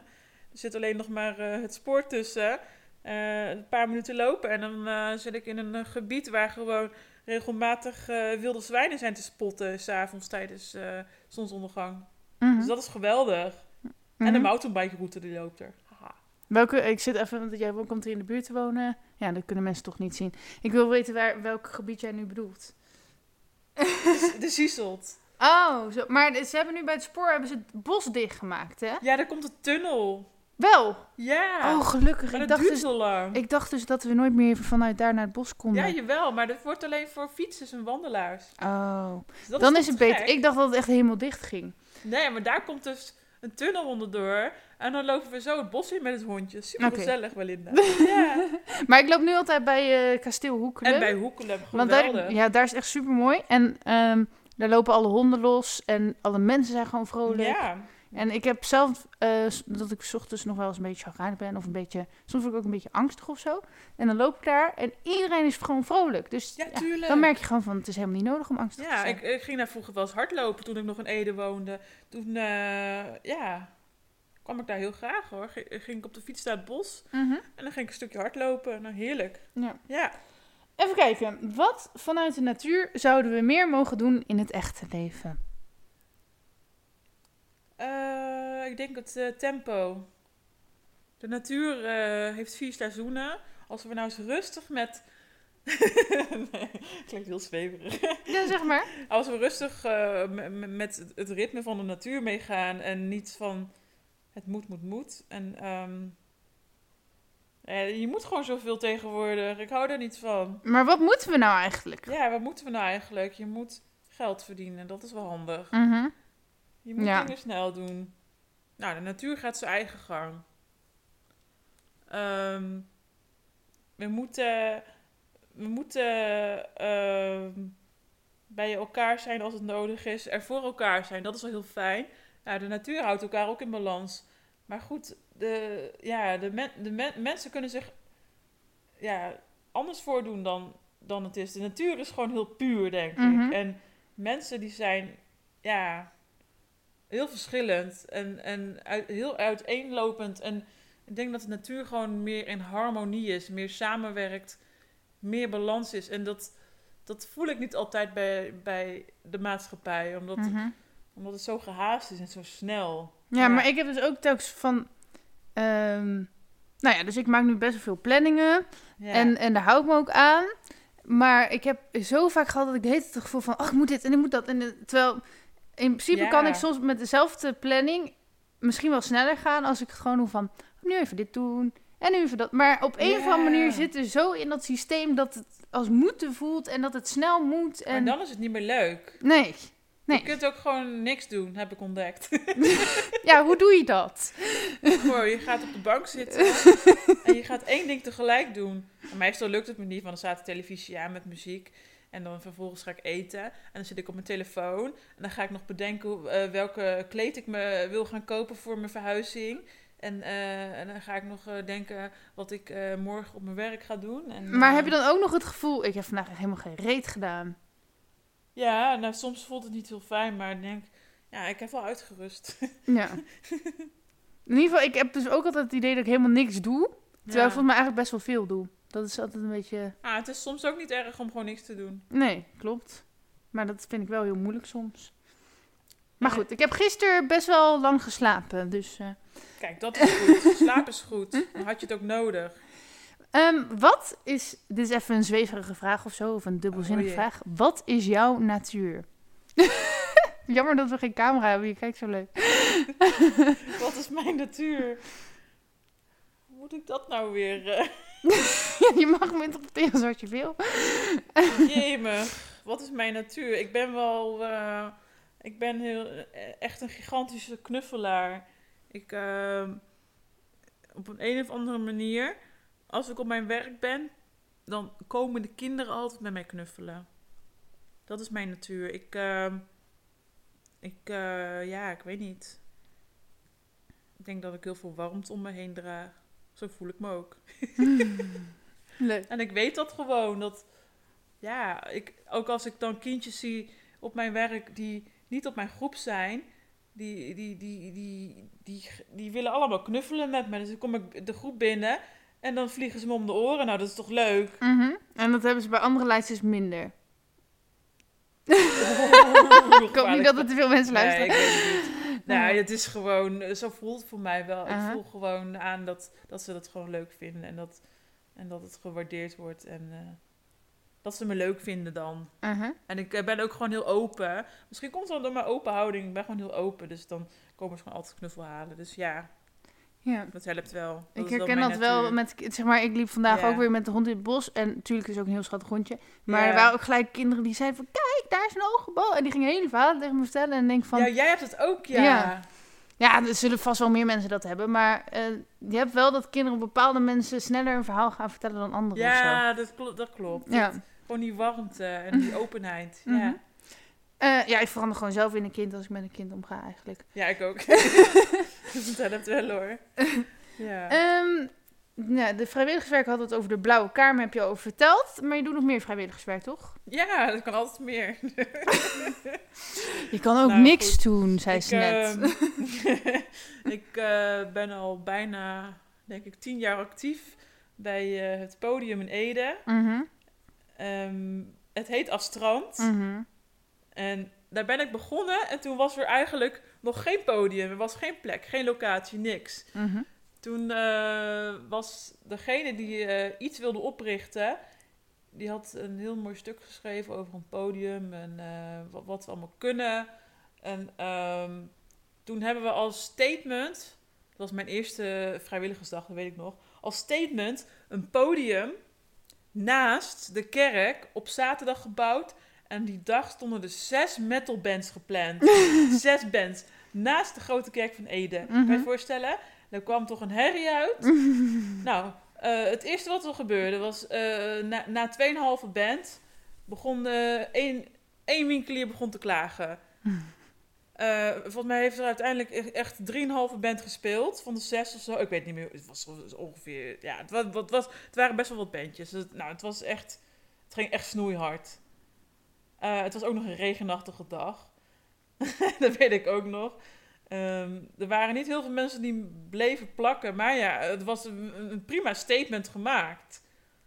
Er zit alleen nog maar eh, het spoor tussen. Eh, een paar minuten lopen en dan eh, zit ik in een eh, gebied waar gewoon regelmatig wilde zwijnen zijn te spotten. S'avonds tijdens zonsondergang. Mhm. Dus dat is geweldig. En de Mhm. mountainbike route die loopt er. Haha. Welke, ik zit even, want jij komt hier in de buurt te wonen. Ja, dat kunnen mensen toch niet zien. Ik wil weten waar, welk gebied jij nu bedoelt. De, de Zieselt. Oh, zo, maar ze hebben nu bij het spoor hebben ze het bos dichtgemaakt, hè? Ja, daar komt een tunnel. Wel. Ja. Oh, gelukkig. maar Ik dacht, dus, lang. ik dacht dus dat we nooit meer vanuit daar naar het bos konden. Ja, jawel, maar dat wordt alleen voor fietsers en wandelaars. Oh, Dus dan is het te beter. Ik dacht dat het echt helemaal dicht ging. Nee, maar daar komt dus een tunnel onderdoor. En dan lopen we zo het bos in met het hondje. Super Oké. gezellig, Belinda. ja. Maar ik loop nu altijd bij eh kasteel Hoekelen. En bij Hoekelem, Want daar, ja, daar is echt super mooi. En ehm, daar lopen alle honden los. En alle mensen zijn gewoon vrolijk. Ja. En ik heb zelf eh, dat ik 's ochtends nog wel eens een beetje chagrijnig ben. Of een beetje, soms word ik ook een beetje angstig of zo. En dan loop ik daar en iedereen is gewoon vrolijk. Dus Ja, ja, tuurlijk. dan merk je gewoon van het is helemaal niet nodig om angstig te Ja, zijn. ik, ik ging daar vroeger wel eens hardlopen toen ik nog in Ede woonde. Toen, eh, ja, kwam ik daar heel graag hoor. Ging ik op de fiets naar het bos Mhm. en dan ging ik een stukje hardlopen. Nou, heerlijk. ja. Ja. Even kijken. Wat vanuit de natuur zouden we meer mogen doen in het echte leven? Eh, ik denk het eh, tempo. De natuur eh, heeft vier seizoenen. Als we nou eens rustig met... nee, klinkt heel zweverig. Ja, zeg maar. Als we rustig met het- ritme van de natuur meegaan en niet van het moet, moet, moet. En ehm, eh, je moet gewoon zoveel tegenwoordig. Ik hou er niet van. Maar wat moeten we nou eigenlijk? Ja, wat moeten we nou eigenlijk? Je moet geld verdienen. Dat is wel handig. Mhm. Je moet Ja. dingen snel doen. Nou, de natuur gaat zijn eigen gang. Ehm, we moeten, we moeten ehm, bij elkaar zijn als het nodig is. Er voor elkaar zijn, dat is wel heel fijn. Ja, de natuur houdt elkaar ook in balans. Maar goed, de, ja, de, men, de men- mensen kunnen zich ja, anders voordoen dan, dan het is. De natuur is gewoon heel puur, denk Mhm. ik. En mensen die zijn, ja, heel verschillend en, en uit, heel uiteenlopend. En ik denk dat de natuur gewoon meer in harmonie is, meer samenwerkt, meer balans is. En dat, dat voel ik niet altijd bij, bij de maatschappij, omdat, Mhm. omdat het zo gehaast is en zo snel. Ja, Ja. maar ik heb dus ook telkens van... ehm, nou ja, dus ik maak nu best wel veel planningen. Ja. En, en daar hou ik me ook aan. Maar ik heb zo vaak gehad dat ik de hele tijd het gevoel van... Oh, ik moet dit en ik moet dat. En, eh, terwijl in principe Ja. kan ik soms met dezelfde planning... misschien wel sneller gaan als ik het gewoon doe van... Nu even dit doen en nu even dat. Maar op een of andere manier zit er zo in dat systeem... dat het als moeten voelt en dat het snel moet. Maar En... dan is het niet meer leuk. Nee. Nee. Je kunt ook gewoon niks doen, heb ik ontdekt. Ja, hoe doe je dat? Gewoon, je gaat op de bank zitten en je gaat één ding tegelijk doen. En meestal lukt het me niet, want dan staat de televisie aan met muziek. En dan vervolgens ga ik eten. En dan zit ik op mijn telefoon. En dan ga ik nog bedenken eh, welke kleed ik me wil gaan kopen voor mijn verhuizing. En, eh, en dan ga ik nog eh, denken wat ik morgen op mijn werk ga doen. En, Maar heb je dan ook nog het gevoel, ik heb vandaag helemaal geen reet gedaan. Ja, nou soms voelt het niet heel fijn, maar ik denk, ja, ik heb wel uitgerust. Ja. In ieder geval, ik heb dus ook altijd het idee dat ik helemaal niks doe. Terwijl ik volgens mij eigenlijk best wel veel doe. Dat is altijd een beetje... Ah, het is soms ook niet erg om gewoon niks te doen. Nee, klopt. Maar dat vind ik wel heel moeilijk soms. Maar goed, ik heb gisteren best wel lang geslapen. Dus, eh. Kijk, dat is goed. Slaap is goed. Dan had je het ook nodig. Ehm, wat is... Dit is even een zweverige vraag of zo. Of een dubbelzinnige Oh vraag. Wat is jouw natuur? Jammer dat we geen camera hebben. Je kijkt zo leuk. Wat is mijn natuur? Hoe moet ik dat nou weer? eh? je mag me interpreteren zoals je wil. Jemig. Wat is mijn natuur? Ik ben wel... eh, ik ben heel, eh, echt een gigantische knuffelaar. Ik... eh, op een, een of andere manier... Als ik op mijn werk ben... Dan komen de kinderen altijd met mij knuffelen. Dat is mijn natuur. Ik... eh, ik... ja, ik weet niet. Ik denk dat ik heel veel warmte om me heen draag. Zo voel ik me ook. Leuk. En ik weet dat gewoon. Dat, ja, ik, ook als ik dan kindjes zie op mijn werk die niet op mijn groep zijn, die, die, die, die, die, die willen allemaal knuffelen met me. Dus dan kom ik de groep binnen en dan vliegen ze me om de oren. Nou, dat is toch leuk? Mhm. En dat hebben ze bij andere leidsters minder. ik Ik hoop niet dat er te veel mensen Nee, luisteren. ik weet het niet. Nou, het is gewoon, eh, zo voelt het voor mij wel. Ik voel gewoon aan dat, dat ze dat gewoon leuk vinden en dat, en dat het gewaardeerd wordt en eh, dat ze me leuk vinden dan. En ik eh, ben ook gewoon heel open. Misschien komt het wel door mijn open houding. Ik ben gewoon heel open. Dus dan komen ze gewoon altijd knuffel halen. Dus ja, Ja. dat helpt wel. Dat Ik wel herken dat wel met, zeg maar, ik liep vandaag Ja. ook weer met de hond in het bos. En natuurlijk is het ook een heel schattig hondje. Maar Ja. er waren ook gelijk kinderen die zeiden van, kijk, daar is een oogbal. En die gingen hele verhalen tegen me vertellen. En denk van, Ja, jij hebt het ook, ja. Ja. er zullen vast wel meer mensen dat hebben. Maar eh, je hebt wel dat kinderen bepaalde mensen sneller een verhaal gaan vertellen dan anderen. Ja, dat, klo- dat klopt. Ja. Dat- gewoon die warmte en die openheid. Mhm. Ja. Eh, ja, ik verander gewoon zelf in een kind als ik met een kind omga eigenlijk. ja, ik ook. dus dat helpt wel hoor. Ja. Nou, de vrijwilligerswerk hadden we het over de blauwe kamer, heb je al over verteld. Maar je doet nog meer vrijwilligerswerk, toch? ja, dat kan altijd meer. Je kan ook Nou, niks goed. doen, zei ik, ze net. ehm, ik eh, ben al bijna, denk ik, tien jaar actief bij eh, het podium in Ede. Mhm, Ehm, het heet Astrand. mhm. En daar ben ik begonnen en toen was er eigenlijk nog geen podium. Er was geen plek, geen locatie, niks. Mhm. Toen eh, was degene die eh, iets wilde oprichten, die had een heel mooi stuk geschreven over een podium en eh, wat, wat we allemaal kunnen. En ehm, toen hebben we als statement, dat was mijn eerste vrijwilligersdag, dat weet ik nog, als statement een podium naast de kerk op zaterdag gebouwd. En die dag stonden er zes metalbands gepland. zes bands. Naast de grote kerk van Ede. Kan je Mhm. je voorstellen? Er kwam toch een herrie uit. nou, eh, het eerste wat er gebeurde was... eh, na, na 2,5 band begon eh, één, één winkelier begon te klagen. Volgens mij heeft er uiteindelijk e- echt 3,5 band gespeeld. Van de zes of zo. Ik weet niet meer. Het was ongeveer... Ja, het, was, wat was, het waren best wel wat bandjes. Dus, nou, het was echt... Het ging echt snoeihard. Eh, het was ook nog een regenachtige dag. dat weet ik ook nog. Ehm, er waren niet heel veel mensen die bleven plakken. Maar ja, het was een, een prima statement gemaakt.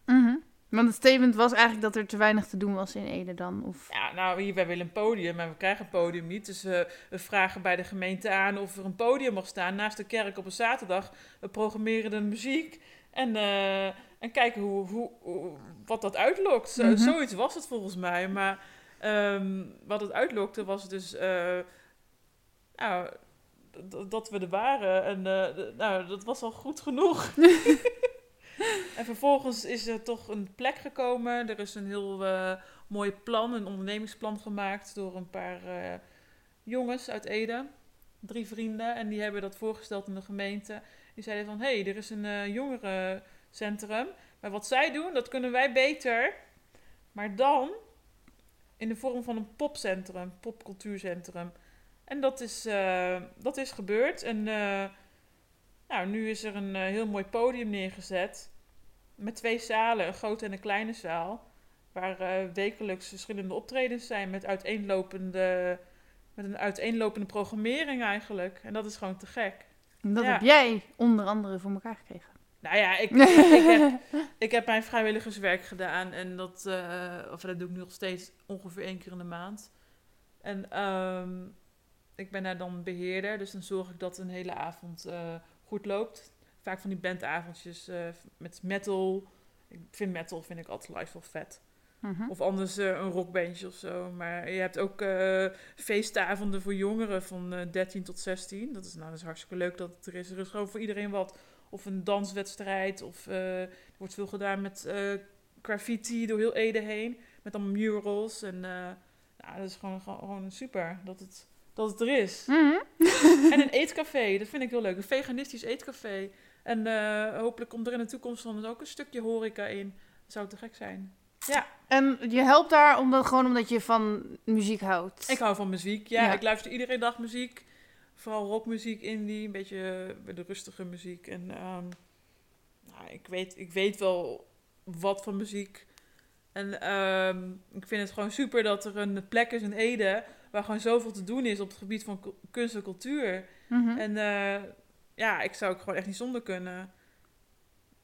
Mhm. Want het statement was eigenlijk dat er te weinig te doen was in Ede dan. Of... Ja, nou, hier, wij willen een podium, maar we krijgen een podium niet. Dus we, we vragen bij de gemeente aan of er een podium mag staan naast de kerk op een zaterdag. We programmeren de muziek en, eh, en kijken hoe, hoe, hoe- wat dat uitlokt. Mhm. Zoiets was het volgens mij. Maar ehm, wat het uitlokte was dus eh, nou, dat we er waren. En eh, nou, dat was al goed genoeg. En vervolgens is er toch een plek gekomen. Er is een heel eh, mooi plan, een ondernemingsplan gemaakt door een paar jongens uit Ede, drie vrienden, en die hebben dat voorgesteld in de gemeente. Die zeiden van, hé, hey, er is een jongerencentrum, maar wat zij doen, dat kunnen wij beter, maar dan in de vorm van een popcentrum, popcultuurcentrum. En dat is, eh, dat is gebeurd. En eh, nou, nu is er een eh, heel mooi podium neergezet. Met twee zalen, een grote en een kleine zaal. Waar wekelijks verschillende optredens zijn met, uiteenlopende, met een uiteenlopende programmering eigenlijk. En dat is gewoon te gek. En dat Ja. heb jij onder andere voor elkaar gekregen. Nou ja, ik, ik, heb, ik heb mijn vrijwilligerswerk gedaan. En dat, eh, of dat doe ik nu nog steeds ongeveer één keer in de maand. En ehm, ik ben daar dan beheerder. Dus dan zorg ik dat een hele avond eh, goed loopt. Vaak van die bandavondjes eh, met metal. Ik vind metal vind ik altijd live wel vet. Mhm. Of anders een rockbandje of zo. Maar je hebt ook feestavonden voor jongeren van eh 13 tot 16. Dat is, nou, dat is hartstikke leuk dat het er is. Er is gewoon voor iedereen wat. Of een danswedstrijd. Of eh, er wordt veel gedaan met eh, graffiti door heel Ede heen. Met allemaal murals. En eh, ja, dat is gewoon, gewoon, super dat het, dat het er is. Mhm. en een eetcafé, dat vind ik heel leuk. Een veganistisch eetcafé. En hopelijk komt er in de toekomst dan ook een stukje horeca in. Dat zou te gek zijn. Ja. En je helpt daar omdat, gewoon omdat je van muziek houdt. Ik hou van muziek. Ja, Ja. ik luister iedere dag muziek. Vooral rockmuziek, indie, een beetje eh, de rustige muziek. En ehm, nou, ik, weet, ik weet wel wat van muziek. En ehm, ik vind het gewoon super dat er een plek is in Ede... waar gewoon zoveel te doen is op het gebied van ku- kunst en cultuur. Mhm. En eh, ja, ik zou ook gewoon echt niet zonder kunnen.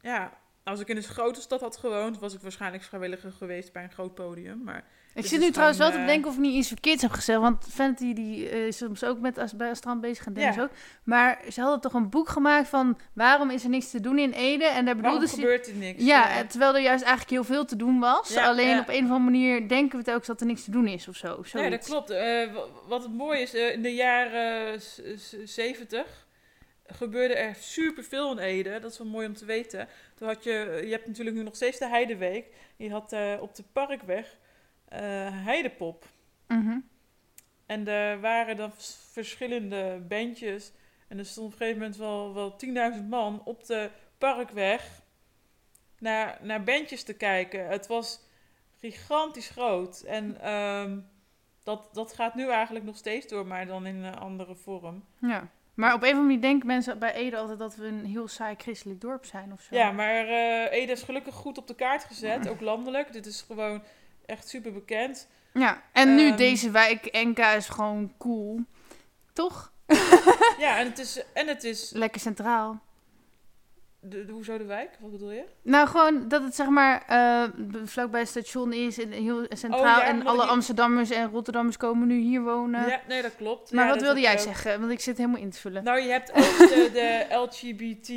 Ja, als ik in een grote stad had gewoond... was ik waarschijnlijk vrijwilliger geweest bij een groot podium. Maar Ik zit nu trouwens wel te eh, bedenken of ik niet iets verkeerds heb gezegd. Want Fenty die eh, is soms ook met bij Astrand bezig en Dennis Ja. ook. Maar ze hadden toch een boek gemaakt van waarom is er niks te doen in Ede? En daar bedoelde ze... gebeurt er niks? Ja, terwijl er juist eigenlijk heel veel te doen was. Ja, Alleen op een of andere manier denken we telkens dat er niks te doen is of zo. Nee, dat klopt. Eh, wa- wat het mooie is, in de jaren 70 gebeurde er superveel in Ede. Dat is wel mooi om te weten. Toen had je, je hebt natuurlijk nu nog steeds de Heideweek. Je had eh, op de Parkweg eh, Heidepop. Mhm. En er waren dan vers- verschillende bandjes. En er stond op een gegeven moment wel, wel 10.000 man op de Parkweg naar, naar bandjes te kijken. Het was gigantisch groot. En ehm, dat, dat gaat nu eigenlijk nog steeds door, maar dan in een andere vorm. Ja. Maar op een of andere manier denken mensen bij Ede altijd dat we een heel saai christelijk dorp zijn of zo. Ja, maar eh Ede is gelukkig goed op de kaart gezet, ook landelijk. Dit is gewoon echt super bekend. Ja, en nu Ehm. deze wijk Enka is gewoon cool. Toch? Ja, en het is, en het is Lekker centraal. De, de- hoezo de wijk? Wat bedoel je? Nou, gewoon dat het zeg maar eh, vlakbij het station is en heel centraal. Oh, ja, en alle Amsterdammers en Rotterdammers komen nu hier wonen. Ja, nee, dat klopt. Maar Ja, wat wilde jij ook. zeggen? Want ik zit helemaal in te vullen. Nou, je hebt ook de, de LGBT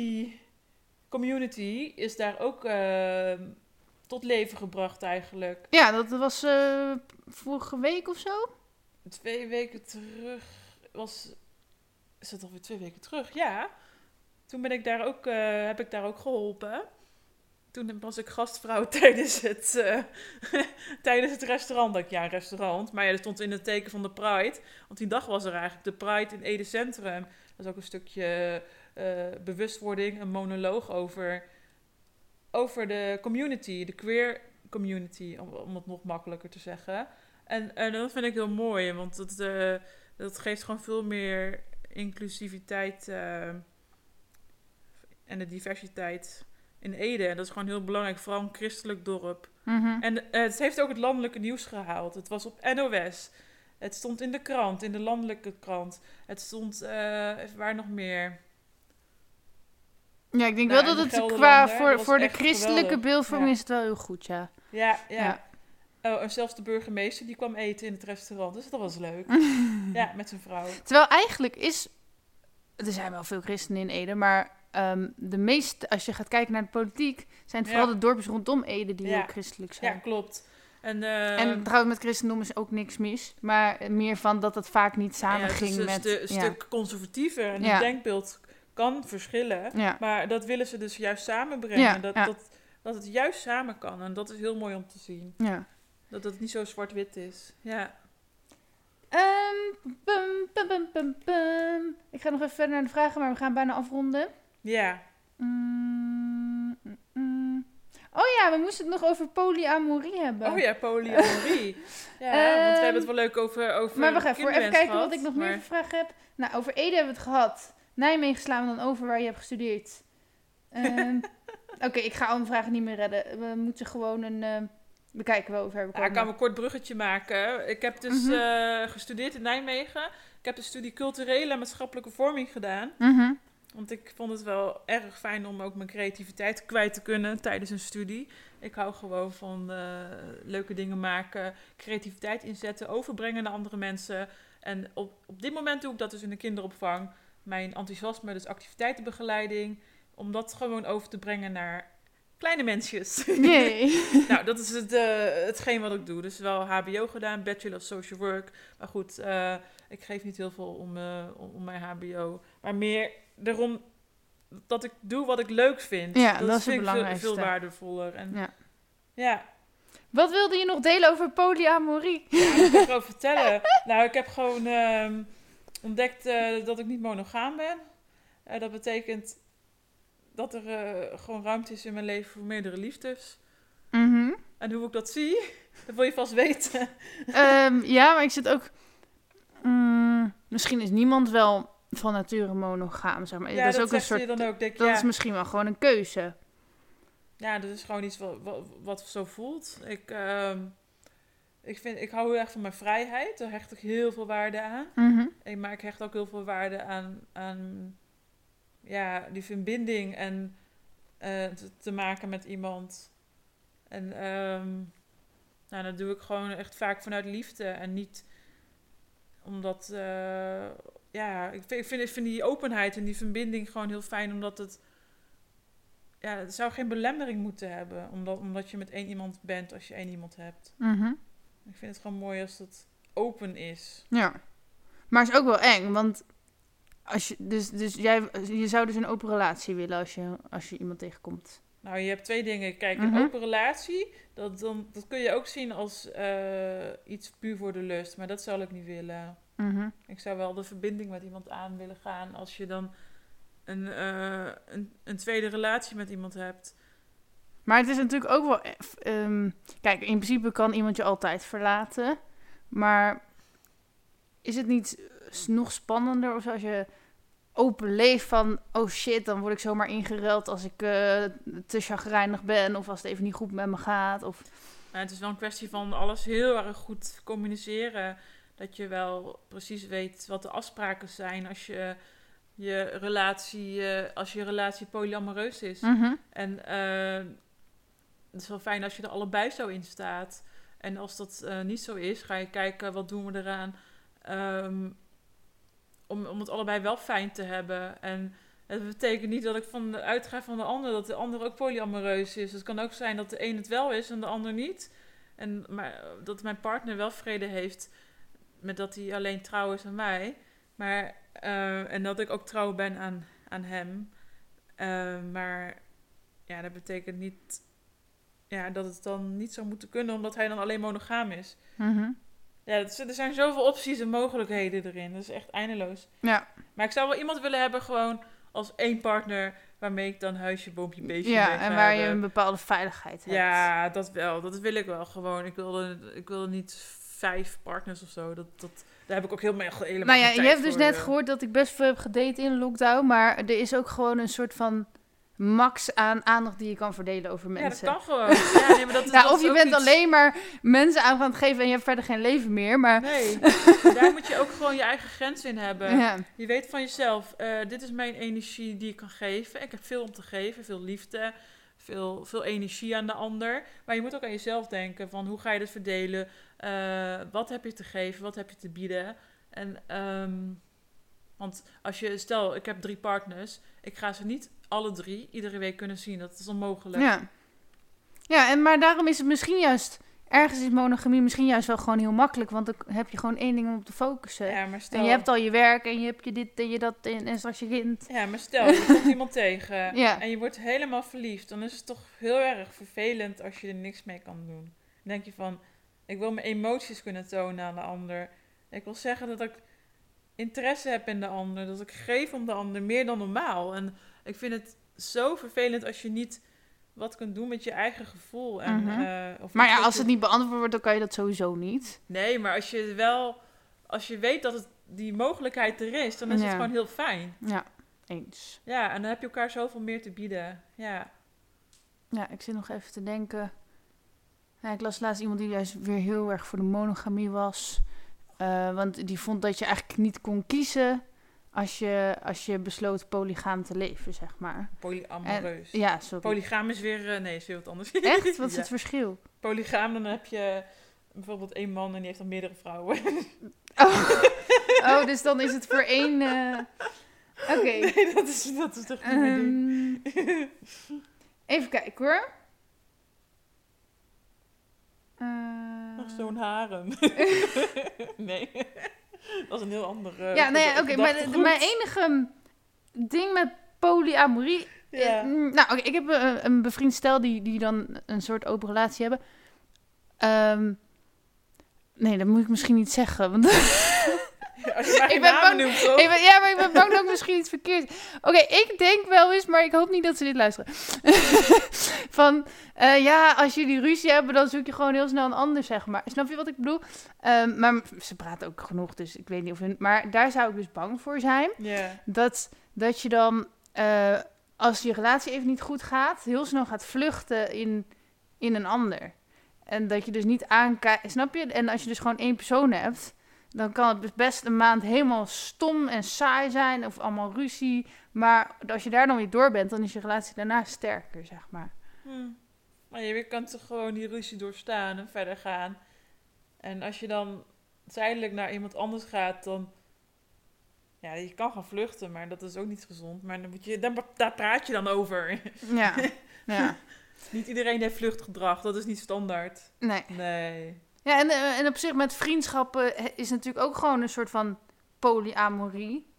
community is daar ook eh, tot leven gebracht eigenlijk. Ja, dat was eh, vorige week of zo. Twee weken terug was... Is dat alweer twee weken terug? Ja. Toen ben ik daar ook, eh, heb ik daar ook geholpen. Toen was ik gastvrouw tijdens het, eh, tijdens het restaurant. Dat ik, ja, een restaurant. Maar ja, dat stond in het teken van de Pride. Want die dag was er eigenlijk de Pride in Ede Centrum. Dat is ook een stukje eh, bewustwording, een monoloog over, over de community, de queer community, om, om het nog makkelijker te zeggen. En, en dat vind ik heel mooi, want eh, dat geeft gewoon veel meer inclusiviteit en de diversiteit in Ede. En dat is gewoon heel belangrijk, vooral een christelijk dorp. Mhm. En eh, het heeft ook het landelijke nieuws gehaald. Het was op NOS. Het stond in de krant, in de landelijke krant. Het stond, eh, waar nog meer? Ja, ik denk Nou, wel dat het qua voor, voor de christelijke geweldig. beeldvorming Ja. is het wel heel goed, ja. Ja, ja. Ja. Oh, en zelfs de burgemeester die kwam eten in het restaurant. Dus dat was leuk. ja, met zijn vrouw. Terwijl eigenlijk is... Er zijn wel veel christenen in Ede, maar ehm, de meeste, als je gaat kijken naar de politiek, zijn het vooral de dorpjes rondom Ede die heel christelijk zijn. Ja, klopt. En, eh, En trouwens, met christendom is ook niks mis. Maar meer van dat het vaak niet ja, samen het is ging een met... stu- ja. stuk conservatiever. En Ja. het denkbeeld kan verschillen. Maar dat willen ze dus juist samenbrengen. Dat. Dat, dat het juist samen kan. En dat is heel mooi om te zien. ja. Dat het niet zo zwart-wit is. Ja. Ehm. Ik ga nog even verder naar de vragen, maar we gaan bijna afronden. Ja. Mm, mm, mm. Oh ja, we moesten het nog over polyamorie hebben. Oh ja, polyamorie. ja, Ehm, want we hebben het wel leuk over, over maar wacht even, voor even kijken wat ik nog meer voor vragen heb. Nou, over Ede hebben we het gehad. Nijmegen slaan we dan over waar je hebt gestudeerd. Ehm, Oké, ik ga alle vragen niet meer redden. We moeten gewoon een... eh, we kijken wel hoe ver we Ja, ik kan een kort bruggetje maken. Ik heb dus Mhm. eh, gestudeerd in Nijmegen. Ik heb de studie culturele en maatschappelijke vorming gedaan. Mhm. Want ik vond het wel erg fijn om ook mijn creativiteit kwijt te kunnen tijdens een studie. Ik hou gewoon van eh, leuke dingen maken, creativiteit inzetten, overbrengen naar andere mensen. En op, op dit moment doe ik dat dus in de kinderopvang. Mijn enthousiasme, dus activiteitenbegeleiding, om dat gewoon over te brengen naar kleine mensjes. Nee. nou, dat is het, eh, hetgeen wat ik doe. Dus wel HBO gedaan, Bachelor of Social Work. Maar goed, eh, ik geef niet heel veel om, om, om mijn HBO. Maar meer erom dat ik doe wat ik leuk vind. Ja, dat is vind ik veel, waardevoller. En, Ja. ja. Wat wilde je nog delen over polyamorie? Ja, wat kan ik erover vertellen? Nou, ik heb gewoon ehm, ontdekt eh, dat ik niet monogaam ben. Eh, dat betekent dat er eh, gewoon ruimte is in mijn leven voor meerdere liefdes. Mhm. En hoe ik dat zie, dat wil je vast weten. Ehm, ja, maar ik zit ook... Mm, misschien is niemand wel van nature monogaam, zeg maar. ja, dat is ook een soort... dan ook. Denk, Dat ja, is misschien wel gewoon een keuze. ja, dat is gewoon iets wat, wat, wat zo voelt. Ik, ehm, ik, vind, ik hou heel erg van mijn vrijheid. Daar hecht ik heel veel waarde aan. En, maar ik hecht ook heel veel waarde aan, aan ja, die verbinding en eh, te, te maken met iemand. En ehm, nou, dat doe ik gewoon echt vaak vanuit liefde en niet omdat, eh, ja, ik vind, ik, vind, ik vind die openheid en die verbinding gewoon heel fijn, omdat het, ja, het zou geen belemmering moeten hebben, omdat, omdat je met één iemand bent als je één iemand hebt. Mhm. Ik vind het gewoon mooi als het open is. Ja. Maar het is ook wel eng, want als je, dus, dus jij, je zou dus een open relatie willen als je, als je iemand tegenkomt. Nou, je hebt twee dingen. Kijk, Mhm. een open relatie, dat, dan, dat kun je ook zien als eh, iets puur voor de lust. Maar dat zou ik niet willen. Mhm. Ik zou wel de verbinding met iemand aan willen gaan als je dan een, eh, een, een tweede relatie met iemand hebt. Maar het is natuurlijk ook wel... eh, ehm, kijk, in principe kan iemand je altijd verlaten. Maar is het niet nog spannender of als je open leeft van... Oh shit, dan word ik zomaar ingeruild als ik eh, te chagrijnig ben. Of als het even niet goed met me gaat. Of... Het is wel een kwestie van alles heel erg goed communiceren. Dat je wel precies weet wat de afspraken zijn als je je relatie, eh, als je relatie polyamoreus is. Mhm. En eh, het is wel fijn als je er allebei zo in staat. En als dat eh, niet zo is, ga je kijken wat doen we eraan. ehm, om, om het allebei wel fijn te hebben. En het betekent niet dat ik van de uitga van de ander, dat de ander ook polyamoreus is. Het kan ook zijn dat de een het wel is en de ander niet. En maar, dat mijn partner wel vrede heeft met dat hij alleen trouw is aan mij. Maar, eh, en dat ik ook trouw ben aan, aan hem. Eh, maar ja, dat betekent niet ja, dat het dan niet zou moeten kunnen, omdat hij dan alleen monogaam is. Mhm. Ja, is- er zijn zoveel opties en mogelijkheden erin. Dat is echt eindeloos. Ja. Maar ik zou wel iemand willen hebben, gewoon als één partner, waarmee ik dan huisje, boompje, beestje Ja, en waar je een bepaalde veiligheid hebt. Ja, dat wel. Dat wil ik wel gewoon. Ik wilde, ik wilde niet vijf partners of zo. Dat, dat, daar heb ik ook helemaal, helemaal Nou ja, geen je tijd hebt dus net eh. gehoord dat ik best veel heb gedate in lockdown. Maar er is ook gewoon een soort van max aan aandacht die je kan verdelen over Ja, dat mensen. kan gewoon. Ja, nee, maar dat, is- Ja, dat of je bent iets- alleen maar mensen aan gaan geven en je hebt verder geen leven meer. Maar Nee, daar moet je ook gewoon je eigen grens in hebben. ja. Je weet van jezelf, eh, dit is mijn energie die ik kan geven. Ik heb veel om te geven, veel liefde, veel, veel energie aan de ander. Maar je moet ook aan jezelf denken van hoe ga je dit verdelen? Eh, wat heb je te geven? Wat heb je te bieden? En, ehm, want als je, stel ik heb drie partners, ik ga ze niet alle drie iedere week kunnen zien. Dat is onmogelijk. ja. Ja, en, maar daarom is het misschien juist, ergens is monogamie misschien juist wel gewoon heel makkelijk. Want dan heb je gewoon één ding om op te focussen. Ja, maar stel, En je hebt al je werk en je hebt je dit en je dat en, en straks je kind. ja, maar stel je komt iemand tegen Ja. en je wordt helemaal verliefd. Dan is het toch heel erg vervelend als je er niks mee kan doen. Dan denk je van, ik wil mijn emoties kunnen tonen aan de ander. Ik wil zeggen dat ik interesse heb in de ander. Dat ik geef om de ander meer dan normaal. En ik vind het zo vervelend als je niet wat kunt doen met je eigen gevoel. En, Mhm. eh, of Maar ja, als je- het niet beantwoord wordt, dan kan je dat sowieso niet. Nee, maar als je wel... Als je weet dat het, die mogelijkheid er is, dan is Ja. het gewoon heel fijn. Ja, eens. Ja, en dan heb je elkaar zoveel meer te bieden. Ja. Ja, ik zit nog even te denken. Ja, ik las laatst iemand die juist weer heel erg voor de monogamie was. Eh, want die vond dat je eigenlijk niet kon kiezen als je, als je besloot polygaam te leven, zeg maar. Polyamoreus. Ja, sorry. Polygaam is weer... eh, nee, is weer wat anders. Echt? Wat is Ja. het verschil? Polygaam, dan heb je bijvoorbeeld één man en die heeft dan meerdere vrouwen. Oh, oh dus dan is het voor één... eh, Oké. Nee, dat is, dat is toch niet. Ehm, even kijken hoor. Eh, Nog zo'n harem. nee, dat is een heel andere... ja, nee, oké, maar mijn enige ding met polyamorie. Eh, mm, nou, oké, ik heb een, een bevriend stel die, die dan een soort open relatie hebben. Ehm, nee, dat moet ik misschien niet zeggen. Want Als je maar Ik ben bang- noemt, ik ben, ja, maar ik ben bang dat ik misschien iets verkeerd. Oké, ik denk wel eens, maar ik hoop niet dat ze dit luisteren. Van eh, ja, als jullie ruzie hebben, dan zoek je gewoon heel snel een ander, zeg maar. Snap je wat ik bedoel? Ehm, maar ze praten ook genoeg, dus ik weet niet of hun. Maar daar zou ik dus bang voor zijn. Dat, dat je dan, eh, als je relatie even niet goed gaat, heel snel gaat vluchten in, in een ander. En dat je dus niet aankijkt, snap je? En als je dus gewoon één persoon hebt, dan kan het dus best een maand helemaal stom en saai zijn, of allemaal ruzie. Maar als je daar dan weer door bent, dan is je relatie daarna sterker, zeg maar. Hm. Maar je kan toch gewoon die ruzie doorstaan en verder gaan. En als je dan tijdelijk naar iemand anders gaat, dan... Ja, je kan gaan vluchten, maar dat is ook niet gezond. Maar dan moet je, dan, daar praat je dan over. Ja, ja. niet iedereen heeft vluchtgedrag, dat is niet standaard. Nee. Nee. Ja, en, eh, en op zich met vriendschappen eh, is natuurlijk ook gewoon een soort van polyamorie.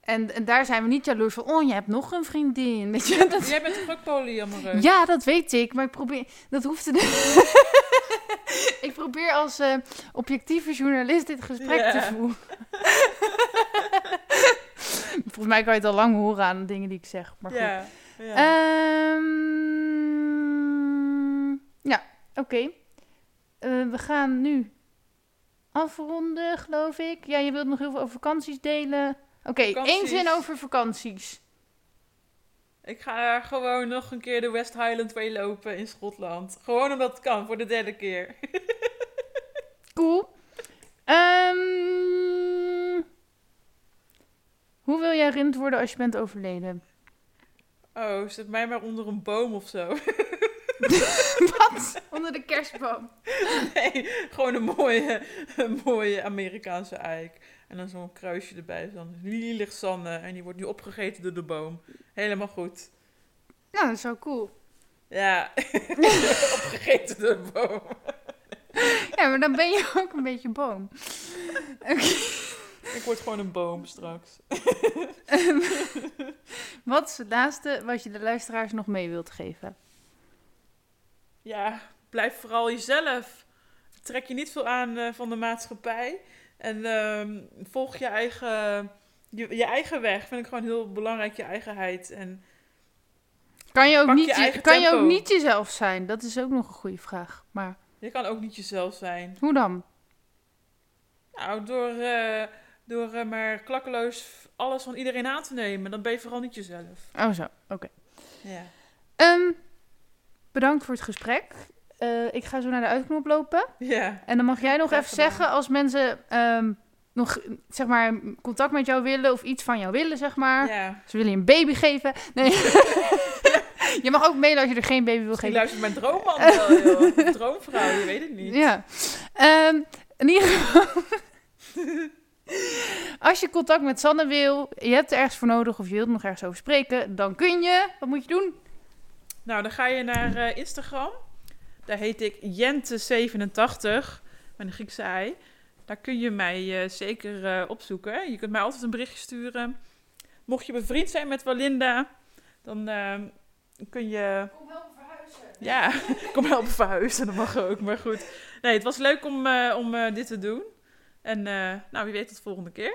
En, en daar zijn we niet jaloers van, oh, je hebt nog een vriendin. Weet je? Dat, Jij bent toch ook polyamoreus? ja, dat weet ik, maar ik probeer, dat hoeft te Ik probeer als eh, objectieve journalist dit gesprek te voeren. Volgens mij kan je het al lang horen aan de dingen die ik zeg. Maar goed. Ja. Ehm, ja, oké. Eh, we gaan nu afronden, geloof ik. Ja, je wilt nog heel veel over vakanties delen. Oké, één zin over vakanties. Ik ga gewoon nog een keer de West Highland Way lopen in Schotland. Gewoon omdat het kan, voor de derde keer. Cool. Ehm, hoe wil jij herinnerd worden als je bent overleden? Oh, zet mij maar onder een boom of zo. Wat? Onder de kerstboom. Nee, gewoon een mooie, een mooie Amerikaanse eik. En dan zo'n kruisje erbij. Dan hier ligt Sanne en die wordt nu opgegeten door de boom. Helemaal goed. Nou, dat is wel cool. Ja, opgegeten door de boom. Ja, maar dan ben je ook een beetje boom. Ik word gewoon een boom straks. Wat is het laatste wat je de luisteraars nog mee wilt geven? Ja, blijf vooral jezelf. Trek je niet veel aan eh, van de maatschappij. En ehm, volg je eigen, je, je eigen weg. Vind ik gewoon heel belangrijk, je eigenheid. En Kan je ook, je niet, je- kan je ook niet jezelf zijn? Dat is ook nog een goede vraag. Maar je kan ook niet jezelf zijn. hoe dan? Nou, door, eh, door eh, maar klakkeloos alles van iedereen aan te nemen. Dan ben je vooral niet jezelf. Oh zo, oké. Ja. Ehm, bedankt voor het gesprek. Eh, ik ga zo naar de uitknop lopen. Ja. En dan mag jij nog even gedaan. zeggen als mensen ehm, nog zeg maar contact met jou willen of iets van jou willen, zeg maar. ja. Ze willen je een baby geven. Nee. je mag ook mailen als je er geen baby wil Misschien geven. luistert mijn droomman wel, joh. Droomvrouw, je weet het niet. Ja. Ehm, in ieder geval. Als je contact met Sanne wil, je hebt er ergens voor nodig of je wilt nog ergens over spreken, dan kun je. Wat moet je doen? Nou, dan ga je naar eh, Instagram. Daar heet ik Jente87 met een Griekse ei. Daar kun je mij eh, zeker eh, opzoeken. Je kunt mij altijd een berichtje sturen. Mocht je bevriend zijn met Walinda, dan kun je... Kom helpen verhuizen. Ja, kom helpen verhuizen, dat mag ook. Maar goed. Nee, het was leuk om, om dit te doen. En nou, wie weet tot de volgende keer.